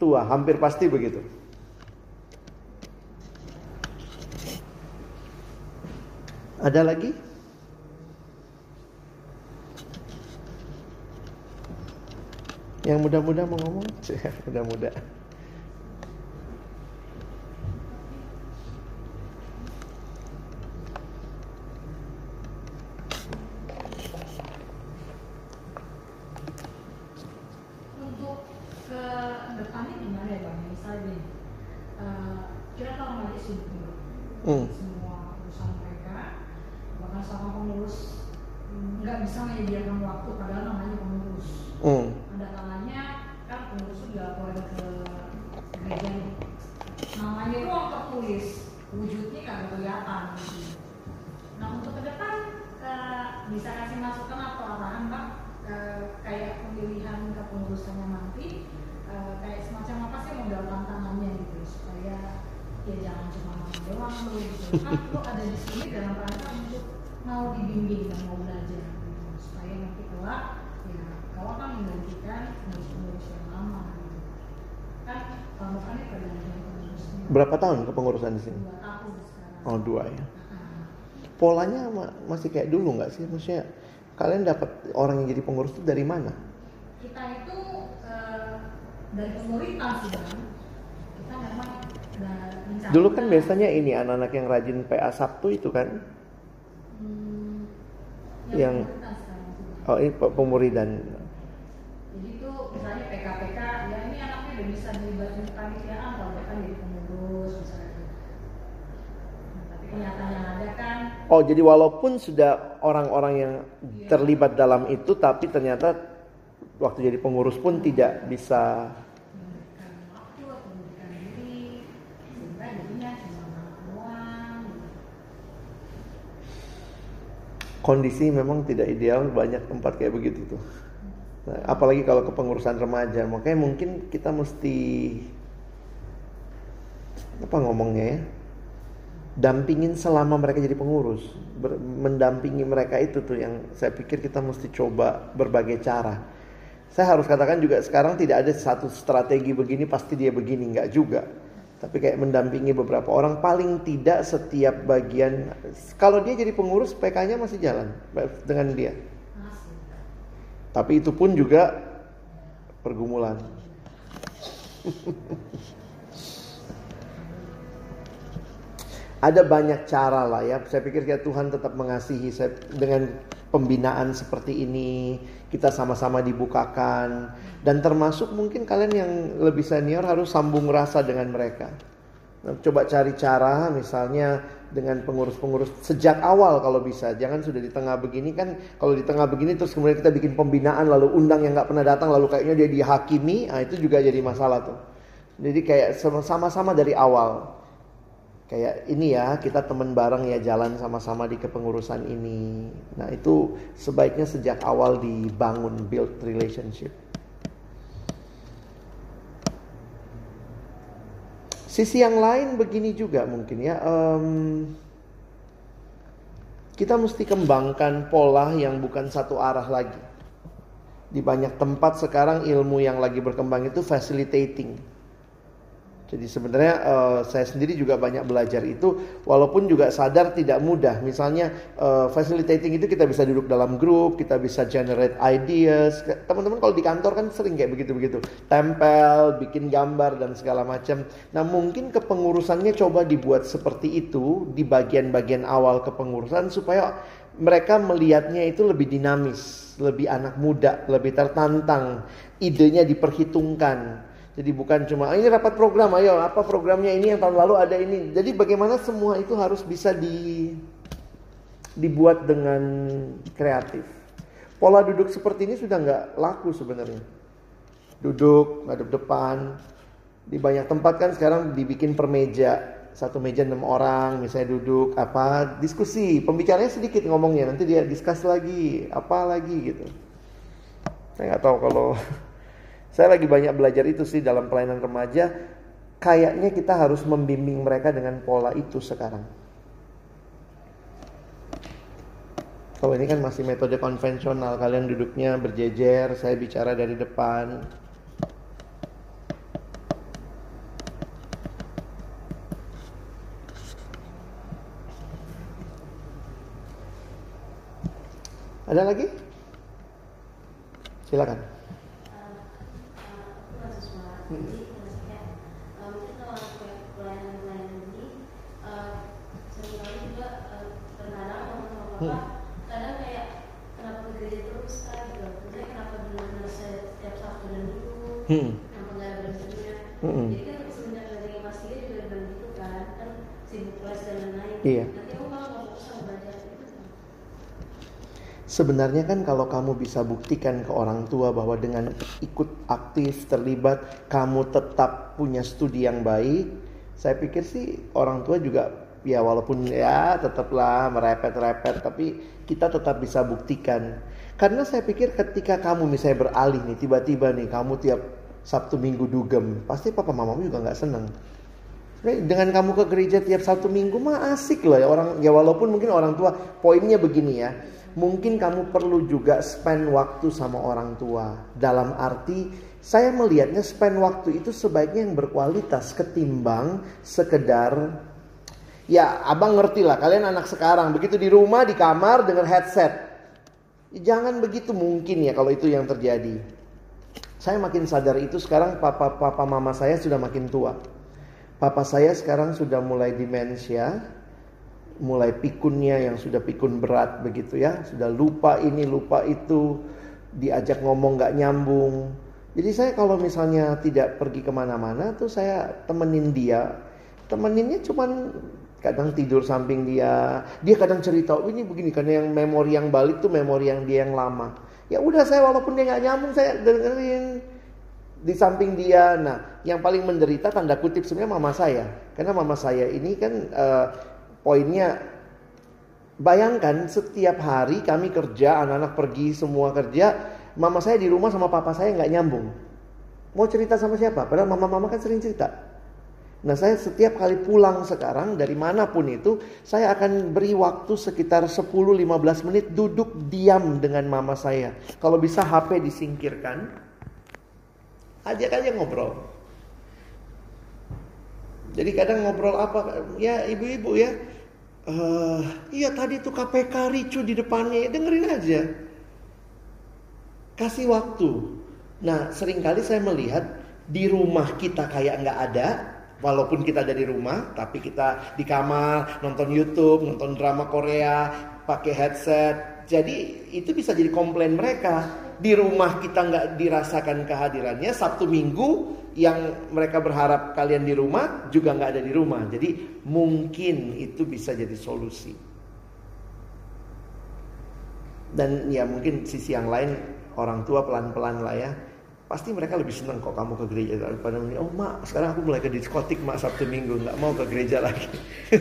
tua. Hampir pasti begitu. Ada lagi? Yang muda-muda mau ngomong? Muda-muda. Hmm. semua urusan mereka bahkan sama pengurus nggak bisa menyediakan waktu padahal namanya pengurus hmm. ada kalanya kan pengurus sudah boleh ke gereja namanya ruang tertulis wujudnya kan kelihatan gitu. nah untuk ke depan uh, bisa kasih masukan atau arahan mbak uh, kayak pemilihan kepengurusannya nanti uh, kayak semacam apa sih modal tantangannya gitu supaya ya jangan cuma doang lu gitu. Kan lu ada di sini dalam rangka untuk mau dibimbing dan mau belajar gitu supaya nanti kelak ya kalau kan menggantikan pengurus-pengurus yang lama gitu. Kan kamu kan ini pergantian pengurusnya. Berapa tahun kepengurusan di sini? Dua tahun sekarang. Oh dua ya. Polanya masih kayak dulu nggak sih? Maksudnya kalian dapat orang yang jadi pengurus itu dari mana? Kita itu dari komunitas kan kita memang Dulu kan biasanya ini anak-anak yang rajin PA Sabtu itu kan, hmm, yang, oh ini pemuridan. Jadi itu misalnya PKPK, ya ini anaknya udah bisa dilibatkan panitiaan kalau mereka jadi pengurus misalnya. Ada kan. Oh jadi walaupun sudah orang-orang yang iya. terlibat dalam itu, tapi ternyata waktu jadi pengurus pun tidak bisa kondisi memang tidak ideal banyak tempat kayak begitu tuh. Nah, apalagi kalau kepengurusan remaja, makanya mungkin kita mesti apa ngomongnya ya? Dampingin selama mereka jadi pengurus, Ber, mendampingi mereka itu tuh yang saya pikir kita mesti coba berbagai cara. Saya harus katakan juga sekarang tidak ada satu strategi begini pasti dia begini nggak juga. Tapi kayak mendampingi beberapa orang paling tidak setiap bagian kalau dia jadi pengurus PK-nya masih jalan dengan dia. Tapi itu pun juga pergumulan. Ada banyak cara lah ya. Saya pikir kayak Tuhan tetap mengasihi saya dengan pembinaan seperti ini kita sama-sama dibukakan dan termasuk mungkin kalian yang lebih senior harus sambung rasa dengan mereka. Nah, coba cari cara misalnya dengan pengurus-pengurus sejak awal kalau bisa. Jangan sudah di tengah begini kan kalau di tengah begini terus kemudian kita bikin pembinaan lalu undang yang nggak pernah datang lalu kayaknya dia dihakimi, nah itu juga jadi masalah tuh. Jadi kayak sama-sama dari awal. Kayak ini ya kita temen bareng ya jalan sama-sama di kepengurusan ini. Nah itu sebaiknya sejak awal dibangun build relationship. Sisi yang lain begini juga mungkin ya. Um, kita mesti kembangkan pola yang bukan satu arah lagi. Di banyak tempat sekarang ilmu yang lagi berkembang itu facilitating jadi sebenarnya uh, saya sendiri juga banyak belajar itu walaupun juga sadar tidak mudah. Misalnya uh, facilitating itu kita bisa duduk dalam grup, kita bisa generate ideas. Teman-teman kalau di kantor kan sering kayak begitu-begitu. Tempel, bikin gambar dan segala macam. Nah, mungkin kepengurusannya coba dibuat seperti itu di bagian-bagian awal kepengurusan supaya mereka melihatnya itu lebih dinamis, lebih anak muda, lebih tertantang, idenya diperhitungkan jadi bukan cuma ah, ini rapat program, ayo apa programnya ini yang tahun lalu ada ini. Jadi bagaimana semua itu harus bisa di dibuat dengan kreatif. Pola duduk seperti ini sudah nggak laku sebenarnya. Duduk ngadep depan. Di banyak tempat kan sekarang dibikin per meja. Satu meja enam orang misalnya duduk apa diskusi pembicaranya sedikit ngomongnya nanti dia diskus lagi apa lagi gitu saya nggak tahu kalau Saya lagi banyak belajar itu sih dalam pelayanan remaja. Kayaknya kita harus membimbing mereka dengan pola itu sekarang. Kalau ini kan masih metode konvensional, kalian duduknya berjejer, saya bicara dari depan. Ada lagi? Silakan. jadi maksudnya mungkin kalau kayak pelayanan pelayanan ini sering kali juga terkadang sama bapak kadang kayak kenapa ke gereja terus kan gitu. Maksudnya kenapa benar-benar setiap sabtu dan dulu kenapa nggak berhentinya? Jadi kan semenjak dari mas dia juga bilang gitu kan kan sibuk kelas dan lain-lain. Iya. nanti aku malah nggak fokus sama belajar Sebenarnya kan kalau kamu bisa buktikan ke orang tua bahwa dengan ikut aktif terlibat kamu tetap punya studi yang baik, saya pikir sih orang tua juga ya walaupun ya tetaplah merepet-repet tapi kita tetap bisa buktikan. Karena saya pikir ketika kamu misalnya beralih nih tiba-tiba nih kamu tiap Sabtu Minggu dugem, pasti papa mamamu juga nggak seneng. Dengan kamu ke gereja tiap Sabtu Minggu mah asik loh ya orang ya walaupun mungkin orang tua poinnya begini ya mungkin kamu perlu juga spend waktu sama orang tua. Dalam arti saya melihatnya spend waktu itu sebaiknya yang berkualitas ketimbang sekedar ya abang ngerti lah kalian anak sekarang begitu di rumah di kamar dengan headset. Jangan begitu mungkin ya kalau itu yang terjadi. Saya makin sadar itu sekarang papa papa mama saya sudah makin tua. Papa saya sekarang sudah mulai demensia, mulai pikunnya yang sudah pikun berat begitu ya, sudah lupa ini lupa itu, diajak ngomong nggak nyambung. Jadi saya kalau misalnya tidak pergi ke mana-mana tuh saya temenin dia, temeninnya cuman kadang tidur samping dia, dia kadang cerita oh, ini begini karena yang memori yang balik tuh memori yang dia yang lama. Ya udah saya walaupun dia nggak nyambung saya dengerin di samping dia. Nah, yang paling menderita tanda kutip sebenarnya mama saya, karena mama saya ini kan uh, Poinnya bayangkan setiap hari kami kerja, anak-anak pergi semua kerja, mama saya di rumah sama papa saya nggak nyambung. Mau cerita sama siapa? Padahal mama-mama kan sering cerita. Nah saya setiap kali pulang sekarang dari mana pun itu saya akan beri waktu sekitar 10-15 menit duduk diam dengan mama saya. Kalau bisa HP disingkirkan, ajak aja ngobrol. Jadi kadang ngobrol apa? Ya ibu-ibu ya, Uh, iya tadi tuh KPK ricu di depannya, dengerin aja. Kasih waktu. Nah sering kali saya melihat di rumah kita kayak nggak ada, walaupun kita ada di rumah, tapi kita di kamar nonton YouTube, nonton drama Korea, pakai headset. Jadi itu bisa jadi komplain mereka. Di rumah kita nggak dirasakan kehadirannya, Sabtu Minggu yang mereka berharap kalian di rumah juga nggak ada di rumah. Jadi mungkin itu bisa jadi solusi. Dan ya mungkin sisi yang lain orang tua pelan-pelan lah ya. Pasti mereka lebih senang kok kamu ke gereja daripada oh mak sekarang aku mulai ke diskotik mak sabtu minggu. Nggak mau ke gereja lagi.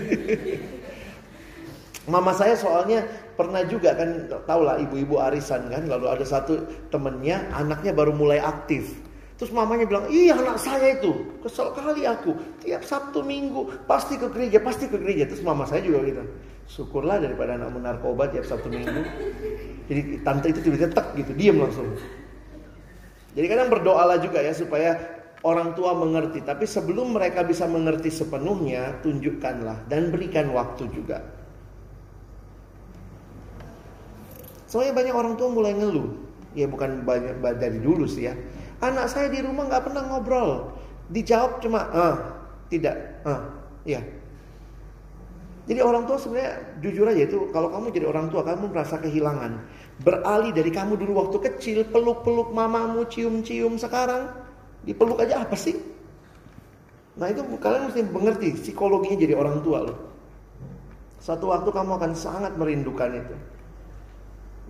Mama saya soalnya pernah juga kan tau lah ibu-ibu arisan kan. Lalu ada satu temennya anaknya baru mulai aktif. Terus mamanya bilang iya anak saya itu. Kesel kali aku. Tiap sabtu minggu pasti ke gereja pasti ke gereja. Terus mama saya juga gitu syukurlah daripada anak menarkoba tiap sabtu minggu. Jadi tante itu tiba-tiba tek gitu diam langsung jadi kadang berdoalah juga ya supaya orang tua mengerti. Tapi sebelum mereka bisa mengerti sepenuhnya, tunjukkanlah dan berikan waktu juga. Soalnya banyak orang tua mulai ngeluh. Ya bukan banyak dari dulu sih ya. Anak saya di rumah nggak pernah ngobrol. Dijawab cuma, ah, tidak, ah, ya. Jadi orang tua sebenarnya jujur aja itu kalau kamu jadi orang tua kamu merasa kehilangan. Beralih dari kamu dulu waktu kecil peluk-peluk mamamu, cium-cium sekarang dipeluk aja apa sih? Nah itu kalian mesti mengerti psikologinya jadi orang tua loh. Satu waktu kamu akan sangat merindukan itu.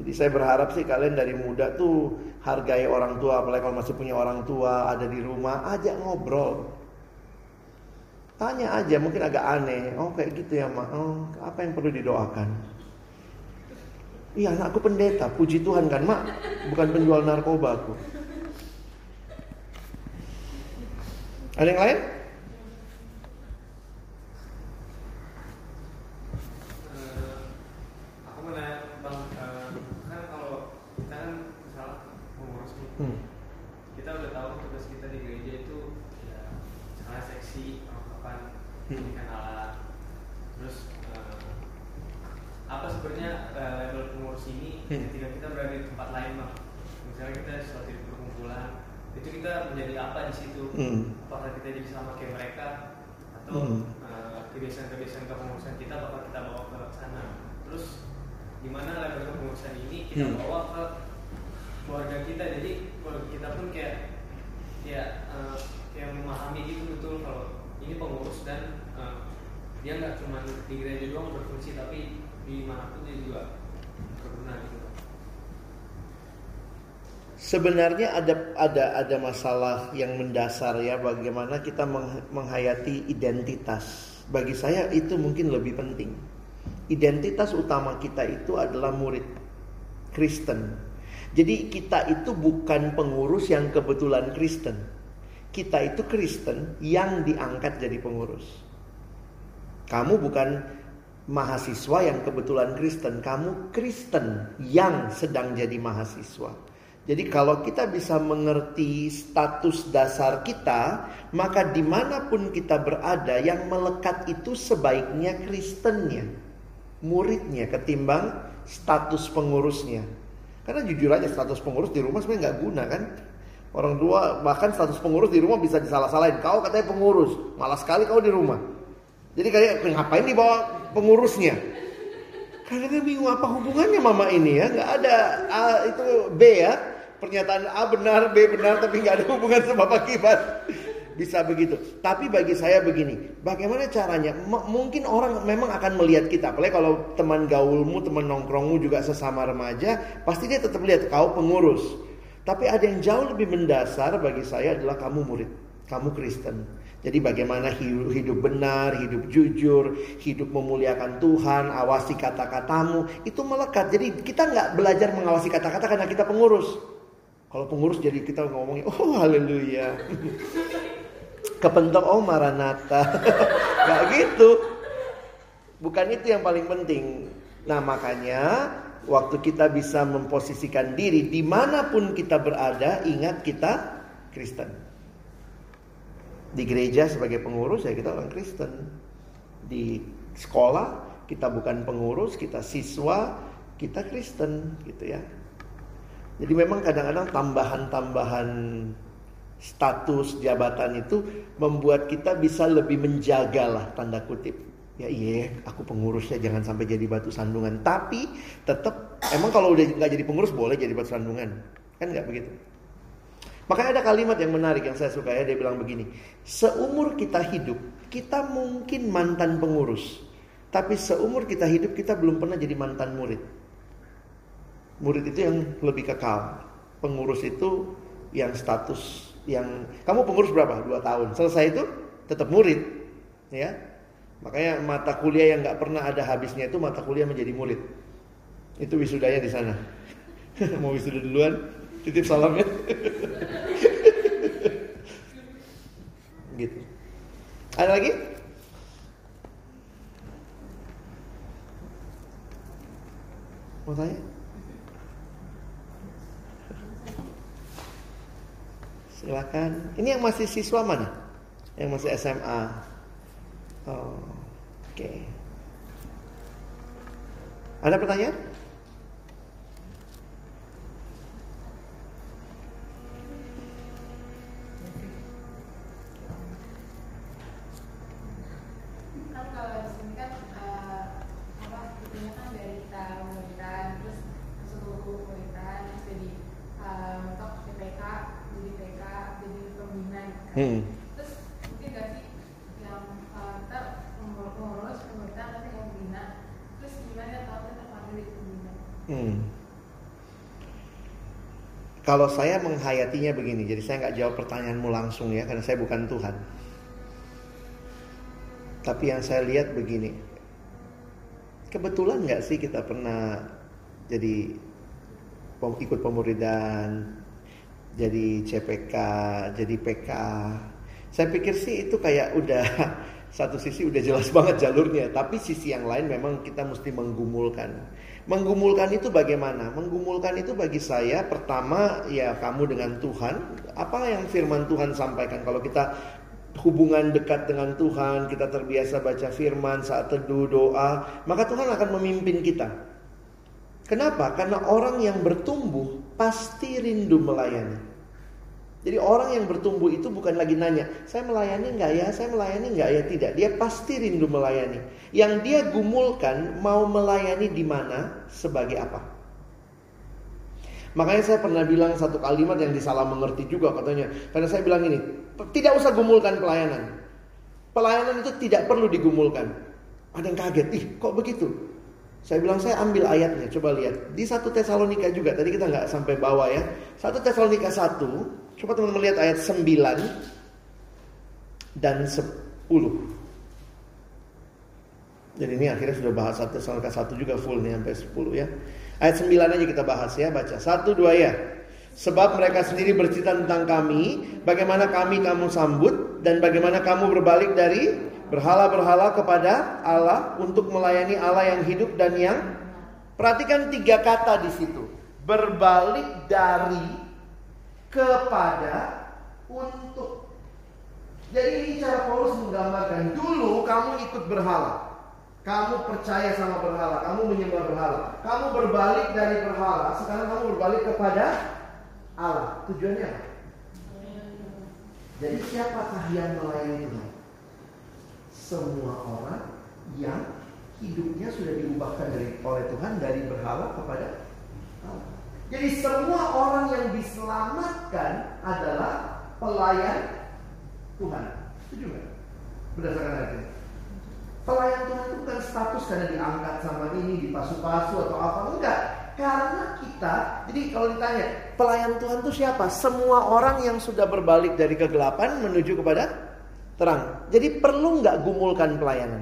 Jadi saya berharap sih kalian dari muda tuh hargai orang tua, apalagi kalau masih punya orang tua ada di rumah, ajak ngobrol. Tanya aja, mungkin agak aneh. Oh kayak gitu ya mak. Oh apa yang perlu didoakan? Iya anakku pendeta, puji Tuhan kan mak, bukan penjual narkoba aku. Ada yang lain? Bang, uh, kan kita kan hmm. kita udah tahu tugas kita di gereja itu ya misalnya seksi, perlengkapan, hmm. kan alat, terus apa sebenarnya uh, level pengurus ini hmm. ketika kita berada di tempat lain bang misalnya kita suatu perkumpulan itu kita menjadi apa di situ hmm. apakah kita jadi sama kayak mereka atau hmm. uh, kebiasaan-kebiasaan kepengurusan kita bakal kita bawa ke sana terus gimana level kepengurusan ini kita hmm. bawa ke keluarga kita jadi keluarga kita pun kayak ya uh, kayak memahami gitu betul kalau ini pengurus dan uh, dia nggak cuma di gereja doang berfungsi tapi gitu Sebenarnya ada ada ada masalah yang mendasar ya bagaimana kita menghayati identitas. Bagi saya itu mungkin lebih penting. Identitas utama kita itu adalah murid Kristen. Jadi kita itu bukan pengurus yang kebetulan Kristen. Kita itu Kristen yang diangkat jadi pengurus. Kamu bukan mahasiswa yang kebetulan Kristen, kamu Kristen yang sedang jadi mahasiswa. Jadi kalau kita bisa mengerti status dasar kita, maka di mana pun kita berada yang melekat itu sebaiknya Kristennya, muridnya ketimbang status pengurusnya. Karena jujur aja status pengurus di rumah sebenarnya nggak guna kan. Orang tua bahkan status pengurus di rumah bisa disalah-salahin. Kau katanya pengurus, malah sekali kau di rumah. Jadi kayak ngapain dibawa pengurusnya. Karena bingung apa hubungannya mama ini ya, nggak ada A itu B ya. Pernyataan A benar, B benar, tapi nggak ada hubungan sebab akibat. Bisa begitu. Tapi bagi saya begini, bagaimana caranya? M mungkin orang memang akan melihat kita, apalagi kalau teman gaulmu, teman nongkrongmu juga sesama remaja, pasti dia tetap lihat kau pengurus. Tapi ada yang jauh lebih mendasar bagi saya adalah kamu murid, kamu Kristen. Jadi bagaimana hidup, benar, hidup jujur, hidup memuliakan Tuhan, awasi kata-katamu, itu melekat. Jadi kita nggak belajar mengawasi kata-kata karena kita pengurus. Kalau pengurus jadi kita ngomongnya, oh haleluya. Kepentok, oh maranata. Gak gitu. Bukan itu yang paling penting. Nah makanya waktu kita bisa memposisikan diri di mana pun kita berada, ingat kita Kristen. Di gereja sebagai pengurus ya kita orang Kristen. Di sekolah kita bukan pengurus, kita siswa, kita Kristen gitu ya. Jadi memang kadang-kadang tambahan-tambahan status jabatan itu membuat kita bisa lebih menjaga lah tanda kutip. Ya iya, aku pengurusnya jangan sampai jadi batu sandungan. Tapi tetap emang kalau udah nggak jadi pengurus boleh jadi batu sandungan, kan nggak begitu? Makanya ada kalimat yang menarik yang saya suka ya, dia bilang begini. Seumur kita hidup, kita mungkin mantan pengurus. Tapi seumur kita hidup, kita belum pernah jadi mantan murid. Murid itu yang lebih kekal. Pengurus itu yang status yang kamu pengurus berapa? Dua tahun. Selesai itu tetap murid, ya. Makanya mata kuliah yang nggak pernah ada habisnya itu mata kuliah menjadi murid. Itu wisudanya di sana. Mau wisuda duluan, titip salam ya. gitu. Ada lagi? Mau tanya? Silakan. Ini yang masih siswa mana? Yang masih SMA. Oh, Oke. Okay. Ada pertanyaan? kan kalau di sini kan eh, apa itunya kan dari kita pemerintahan terus seluruh pemerintahan terus jadi eh, mentok PPK jadi PK jadi pembina gitu kan. Hmm. terus mungkin gak sih yang kita pengurus pengurus pemerintahan tapi nggak pembina terus gimana kalau kita Hmm. Saya menghayatinya begini, jadi saya nggak jawab pertanyaanmu langsung ya, karena saya bukan Tuhan. Tapi yang saya lihat begini, kebetulan nggak sih kita pernah jadi ikut pemuridan, jadi CPK, jadi PK. Saya pikir sih itu kayak udah satu sisi udah jelas banget jalurnya, tapi sisi yang lain memang kita mesti menggumulkan. Menggumulkan itu bagaimana? Menggumulkan itu bagi saya pertama ya kamu dengan Tuhan, apa yang firman Tuhan sampaikan kalau kita hubungan dekat dengan Tuhan, kita terbiasa baca firman saat teduh doa, maka Tuhan akan memimpin kita. Kenapa? Karena orang yang bertumbuh pasti rindu melayani. Jadi orang yang bertumbuh itu bukan lagi nanya, saya melayani nggak ya, saya melayani nggak ya, tidak. Dia pasti rindu melayani. Yang dia gumulkan mau melayani di mana, sebagai apa. Makanya saya pernah bilang satu kalimat yang disalah mengerti juga katanya. Karena saya bilang ini, tidak usah gumulkan pelayanan. Pelayanan itu tidak perlu digumulkan. Ada yang kaget, ih kok begitu? Saya bilang saya ambil ayatnya, coba lihat. Di satu Tesalonika juga, tadi kita nggak sampai bawah ya. Satu Tesalonika 1, coba teman-teman lihat ayat 9 dan 10. Jadi ini akhirnya sudah bahas 1 Tesalonika 1 juga full nih sampai 10 ya. Ayat 9 aja kita bahas ya, baca. Satu dua ya. Sebab mereka sendiri bercerita tentang kami, bagaimana kami kamu sambut dan bagaimana kamu berbalik dari berhala-berhala kepada Allah untuk melayani Allah yang hidup dan yang perhatikan tiga kata di situ. Berbalik dari kepada untuk. Jadi ini cara Paulus menggambarkan dulu kamu ikut berhala. Kamu percaya sama berhala, kamu menyembah berhala. Kamu berbalik dari berhala, sekarang kamu berbalik kepada Allah. Tujuannya apa? Jadi siapakah yang melayani Tuhan? Semua orang yang hidupnya sudah diubahkan dari oleh Tuhan dari berhala kepada Allah. Jadi semua orang yang diselamatkan adalah pelayan Tuhan. Setuju nggak? Berdasarkan ayat. Pelayan Tuhan itu bukan status karena diangkat sama ini, dipasu-pasu atau apa. Enggak. Karena kita, jadi kalau ditanya, pelayan Tuhan itu siapa? Semua orang yang sudah berbalik dari kegelapan menuju kepada terang. Jadi perlu nggak gumulkan pelayanan?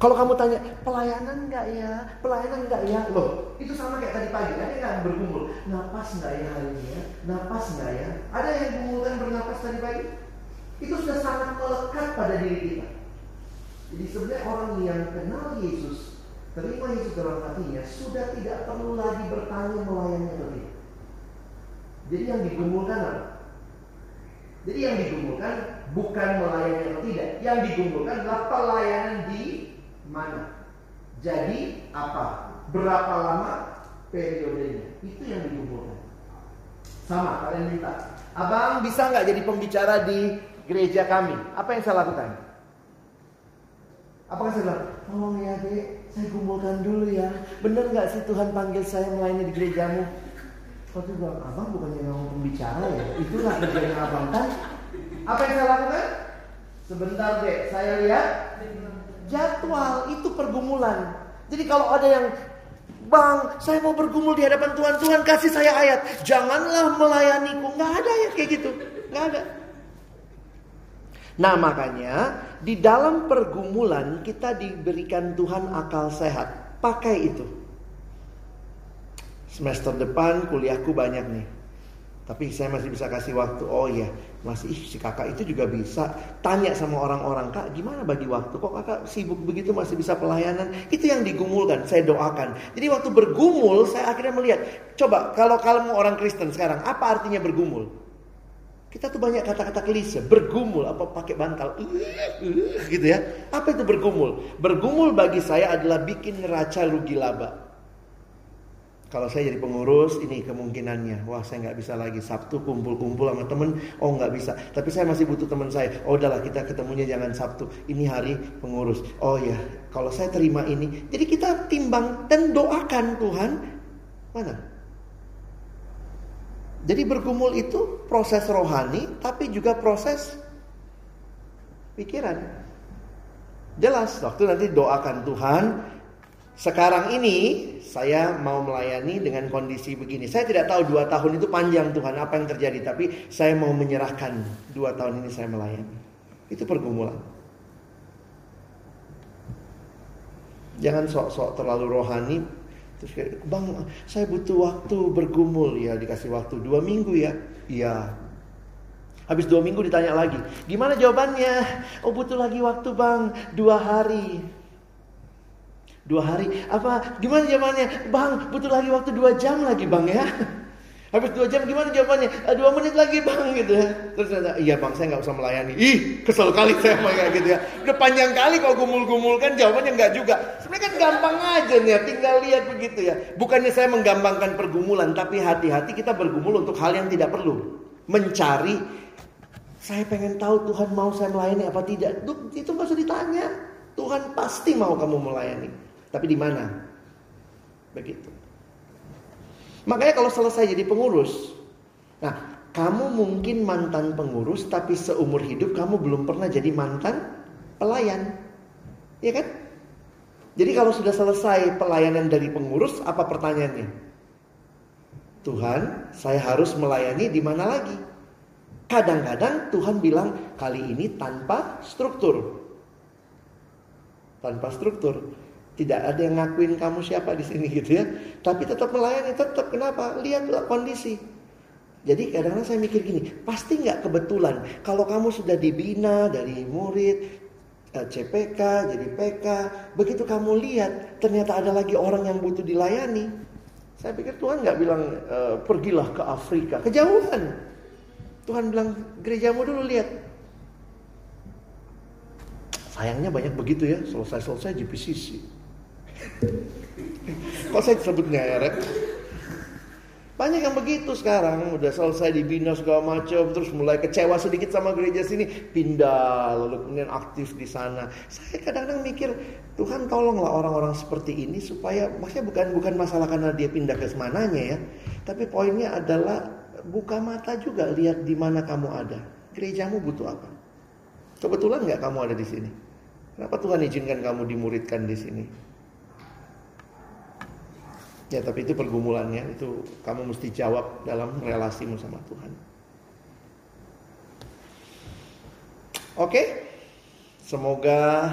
Kalau kamu tanya, pelayanan nggak ya? Pelayanan nggak ya? Loh, itu sama kayak tadi pagi, ada yang bergumul. Napas nggak ya hari ini ya? Napas nggak ya? Ada yang gumulkan bernapas tadi pagi? Itu sudah sangat melekat pada diri kita. Jadi sebenarnya orang yang kenal Yesus, terima Yesus dalam hatinya, sudah tidak perlu lagi bertanya melayani atau. Jadi yang digumulkan apa? Jadi yang digumulkan bukan melayani atau tidak. Yang digumulkan adalah pelayanan di mana. Jadi apa? Berapa lama periodenya? Itu yang digumulkan. Sama, kalian minta. Abang bisa nggak jadi pembicara di gereja kami? Apa yang saya lakukan? Apakah saya bilang, tolong ya dek, saya kumpulkan dulu ya. Bener nggak sih Tuhan panggil saya melayani di gerejamu? Tuh bilang, abang bukannya ngomong pembicara ya? Itulah kerjanya abang kan? Apa yang saya lakukan? Sebentar dek, saya lihat jadwal itu pergumulan. Jadi kalau ada yang Bang, saya mau bergumul di hadapan Tuhan. Tuhan kasih saya ayat. Janganlah melayaniku. Nggak ada ayat kayak gitu. Nggak ada. Nah makanya di dalam pergumulan kita diberikan Tuhan akal sehat. Pakai itu. Semester depan kuliahku banyak nih. Tapi saya masih bisa kasih waktu. Oh iya, masih ih, si kakak itu juga bisa tanya sama orang-orang kak gimana bagi waktu? Kok kakak sibuk begitu masih bisa pelayanan? Itu yang digumulkan saya doakan. Jadi waktu bergumul saya akhirnya melihat coba kalau kalau orang Kristen sekarang apa artinya bergumul? Kita tuh banyak kata-kata klise bergumul apa pakai bantal? Gitu ya. Apa itu bergumul? Bergumul bagi saya adalah bikin neraca rugi laba kalau saya jadi pengurus, ini kemungkinannya. Wah, saya nggak bisa lagi Sabtu kumpul-kumpul sama temen. Oh, nggak bisa. Tapi saya masih butuh teman saya. Oh, udahlah kita ketemunya jangan Sabtu. Ini hari pengurus. Oh ya, kalau saya terima ini, jadi kita timbang dan doakan Tuhan. Mana? Jadi bergumul itu proses rohani, tapi juga proses pikiran. Jelas, waktu nanti doakan Tuhan, sekarang ini saya mau melayani dengan kondisi begini. Saya tidak tahu dua tahun itu panjang Tuhan apa yang terjadi, tapi saya mau menyerahkan dua tahun ini saya melayani. Itu pergumulan. Jangan sok-sok terlalu rohani. Terus bang, saya butuh waktu bergumul ya dikasih waktu dua minggu ya. Iya. Habis dua minggu ditanya lagi, gimana jawabannya? Oh butuh lagi waktu bang, dua hari. Dua hari, apa gimana jawabannya? Bang, butuh lagi waktu dua jam lagi bang ya. Habis dua jam gimana jawabannya? Eh, dua menit lagi bang gitu ya. Terus ada, iya bang saya nggak usah melayani. Ih kesel kali saya kayak gitu ya. Udah panjang kali kalau gumul-gumul kan jawabannya nggak juga. Sebenarnya kan gampang aja nih tinggal lihat begitu ya. Bukannya saya menggampangkan pergumulan, tapi hati-hati kita bergumul untuk hal yang tidak perlu. Mencari, saya pengen tahu Tuhan mau saya melayani apa tidak. Itu nggak usah ditanya. Tuhan pasti mau kamu melayani. Tapi di mana? Begitu. Makanya kalau selesai jadi pengurus, nah kamu mungkin mantan pengurus tapi seumur hidup kamu belum pernah jadi mantan pelayan. Iya kan? Jadi kalau sudah selesai pelayanan dari pengurus, apa pertanyaannya? Tuhan, saya harus melayani di mana lagi? Kadang-kadang Tuhan bilang kali ini tanpa struktur. Tanpa struktur. Tidak ada yang ngakuin kamu siapa di sini gitu ya. Tapi tetap melayani, tetap kenapa? Lihatlah kondisi. Jadi kadang-kadang saya mikir gini, pasti nggak kebetulan kalau kamu sudah dibina dari murid, eh, CPK, jadi PK, begitu kamu lihat ternyata ada lagi orang yang butuh dilayani. Saya pikir Tuhan nggak bilang e, pergilah ke Afrika, kejauhan. Tuhan bilang gerejamu dulu lihat. Sayangnya banyak begitu ya, selesai-selesai GPCC. Kok saya sebutnya ya, Rek? Banyak yang begitu sekarang, udah selesai dibina segala macam, terus mulai kecewa sedikit sama gereja sini, pindah, lalu kemudian aktif di sana. Saya kadang-kadang mikir, Tuhan tolonglah orang-orang seperti ini supaya, maksudnya bukan bukan masalah karena dia pindah ke semananya ya, tapi poinnya adalah buka mata juga lihat di mana kamu ada. Gerejamu butuh apa? Kebetulan nggak kamu ada di sini? Kenapa Tuhan izinkan kamu dimuridkan di sini? Ya tapi itu pergumulannya itu kamu mesti jawab dalam relasimu sama Tuhan. Oke, semoga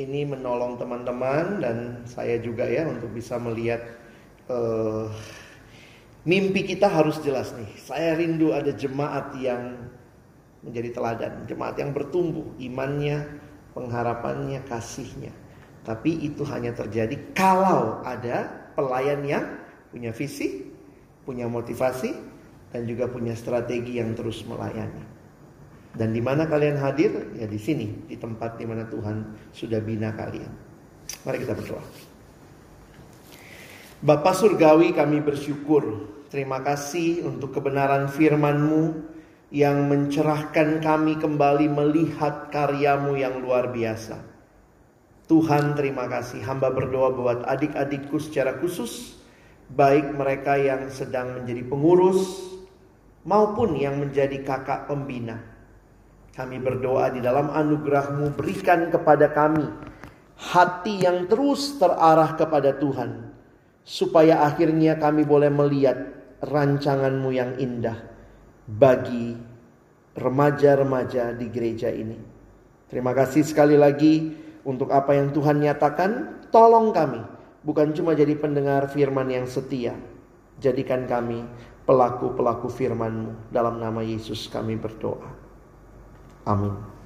ini menolong teman-teman dan saya juga ya untuk bisa melihat uh, mimpi kita harus jelas nih. Saya rindu ada jemaat yang menjadi teladan, jemaat yang bertumbuh imannya, pengharapannya, kasihnya. Tapi itu hanya terjadi kalau ada pelayan yang punya visi, punya motivasi, dan juga punya strategi yang terus melayani. Dan di mana kalian hadir? Ya di sini, di tempat di mana Tuhan sudah bina kalian. Mari kita berdoa. Bapak Surgawi kami bersyukur. Terima kasih untuk kebenaran firman-Mu yang mencerahkan kami kembali melihat karyamu yang luar biasa. Tuhan terima kasih hamba berdoa buat adik-adikku secara khusus baik mereka yang sedang menjadi pengurus maupun yang menjadi kakak pembina. Kami berdoa di dalam anugerahmu berikan kepada kami hati yang terus terarah kepada Tuhan. supaya akhirnya kami boleh melihat rancanganmu yang indah bagi remaja-remaja di gereja ini. Terima kasih sekali lagi untuk apa yang Tuhan nyatakan. Tolong kami, bukan cuma jadi pendengar firman yang setia. Jadikan kami pelaku-pelaku firman-Mu. Dalam nama Yesus kami berdoa. Amin.